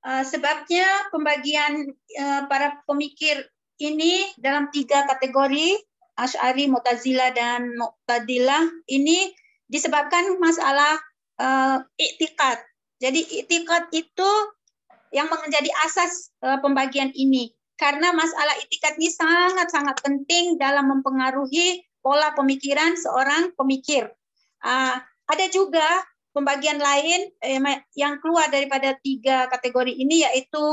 sebabnya pembagian para pemikir ini dalam tiga kategori Ash'ari, Mu'tazila dan Mu'tadilah ini disebabkan masalah uh. Jadi iktikad itu yang menjadi asas uh, pembagian ini karena masalah itikat ini sangat-sangat penting dalam mempengaruhi pola pemikiran seorang pemikir. Uh, ada juga pembagian lain eh, yang keluar daripada tiga kategori ini yaitu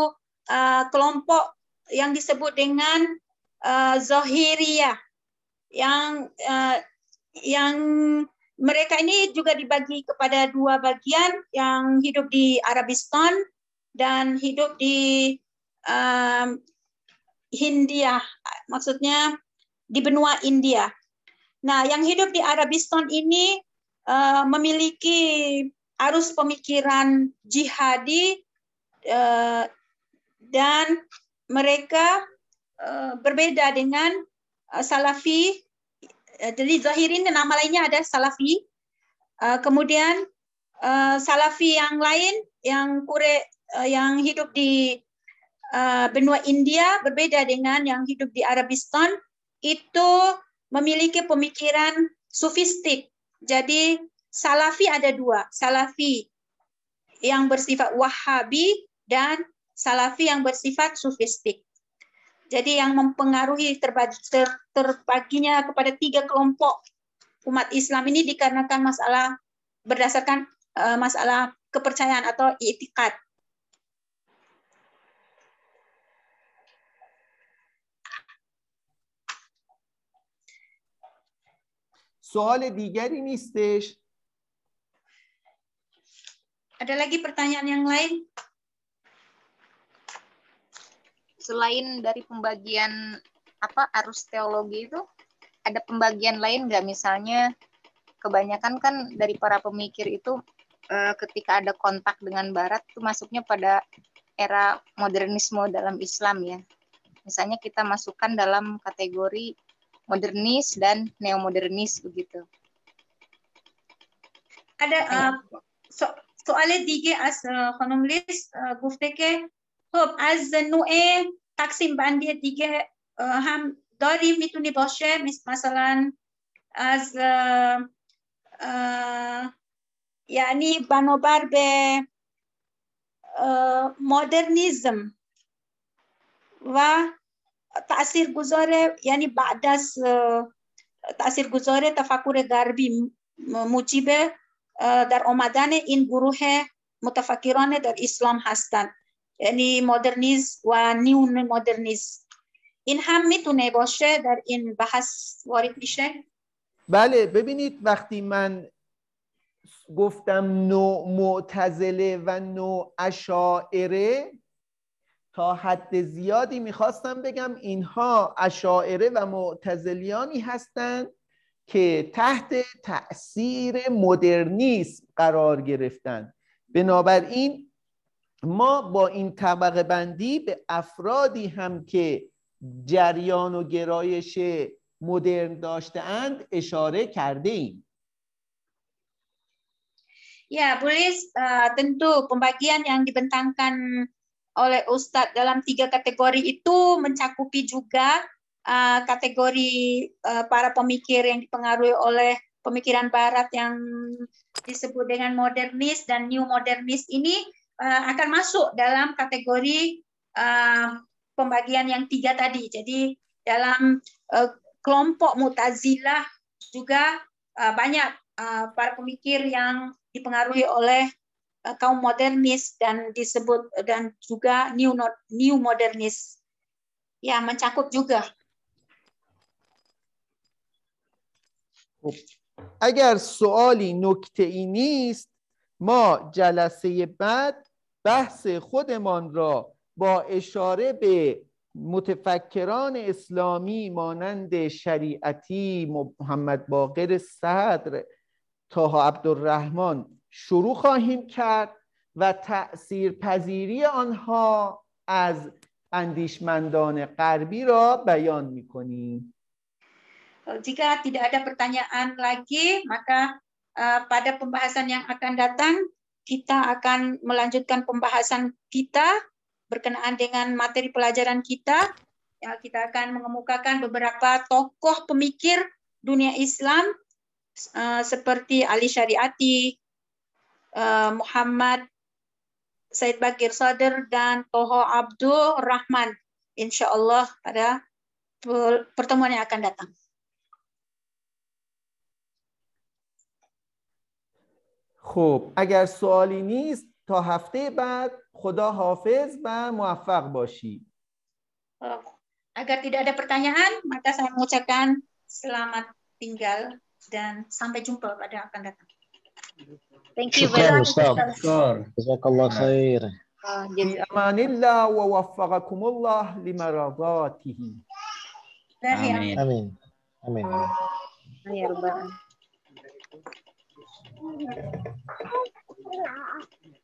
uh, kelompok yang disebut dengan uh, Zohiriyah yang uh, yang mereka ini juga dibagi kepada dua bagian yang hidup di Arabistan dan hidup di um, Hindia, maksudnya di benua India. Nah, yang hidup di Arabistan ini uh, memiliki arus pemikiran jihadi uh, dan mereka uh, berbeda dengan uh, Salafi. Uh, jadi Zahirin nama lainnya ada Salafi. Kemudian Salafi yang lain yang kure yang hidup di benua India berbeda dengan yang hidup di Arabistan itu memiliki pemikiran sufistik. Jadi Salafi ada dua, Salafi yang bersifat Wahabi dan Salafi yang bersifat sufistik. Jadi yang mempengaruhi terbagi, ter, terbaginya kepada tiga kelompok umat Islam ini dikarenakan masalah berdasarkan uh, masalah kepercayaan atau itikad. سوال دیگری نیستش Ada lagi pertanyaan yang lain? Selain dari pembagian apa arus teologi itu, ada pembagian lain nggak? Misalnya kebanyakan kan dari para pemikir itu eh, ketika ada kontak dengan Barat itu masuknya pada era modernisme dalam Islam ya. Misalnya kita masukkan dalam kategori modernis dan neomodernis begitu. Ada uh, so, سوال دیگه از خانم لیس گفته که خب از نوع تقسیم بندی دیگه هم داریم. می‌تونی باشه. مثلا از یعنی بنابر به مدرنیزم و تأثیر گذاره یعنی بعد از تأثیر گذاره تفکر غربی موجب در آمدن این گروه متفکران در اسلام هستند. یعنی مدرنیز و نیو مدرنیز. این هم می‌تونه باشه در این بحث وارد میشه؟ بله ببینید وقتی من گفتم نوع معتزله و نوع اشاعره تا حد زیادی می‌خواستم بگم اینها اشاعره و معتزلیانی هستند که تحت تأثیر مدرنیسم قرار گرفتن. بنابراین ما با این طبقه بندی به افرادی هم که جریان و گرایش مدرن داشتهاند اشاره کرده ایم Ya, boleh uh, tentu pembagian yang dibentangkan oleh Ustadz dalam tiga kategori itu mencakupi juga uh, kategori uh, para pemikir yang dipengaruhi oleh pemikiran Barat yang disebut dengan modernis dan new modernis ini uh, akan masuk dalam kategori uh, pembagian yang tiga tadi. Jadi dalam uh, kelompok Mutazilah juga uh, banyak uh, para pemikir yang dipengaruhi oleh uh, kaum modernis dan disebut dan juga new new modernis. Ya, mencakup juga. اگر سوالی نکته ای نیست ما جلسه بعد بحث خودمان را با اشاره به متفکران اسلامی مانند شریعتی محمد باقر صدر تاها عبدالرحمن شروع خواهیم کرد و تأثیر پذیری آنها از اندیشمندان غربی را بیان می کنیم. Jika tidak ada pertanyaan lagi, maka uh, pada pembahasan yang akan datang kita akan melanjutkan pembahasan kita berkenaan dengan materi pelajaran kita. Ya, kita akan mengemukakan beberapa tokoh pemikir dunia Islam uh, seperti Ali Syariati, uh, Muhammad Said Bakir Sadr dan Toho Abdul Rahman. Insya Allah pada pertemuan yang akan datang. خب اگر سوالی نیست تا هفته بعد خدا حافظ و موفق باشی agar tidak ada pertanyaan maka saya mengucapkan selamat tinggal dan sampai jumpa pada akan datang Thank you very much. جزاك الله خير. في أمان الله ووفقكم الله لمرضاته. آمين. آمين. آمين. 嗯，太辛了。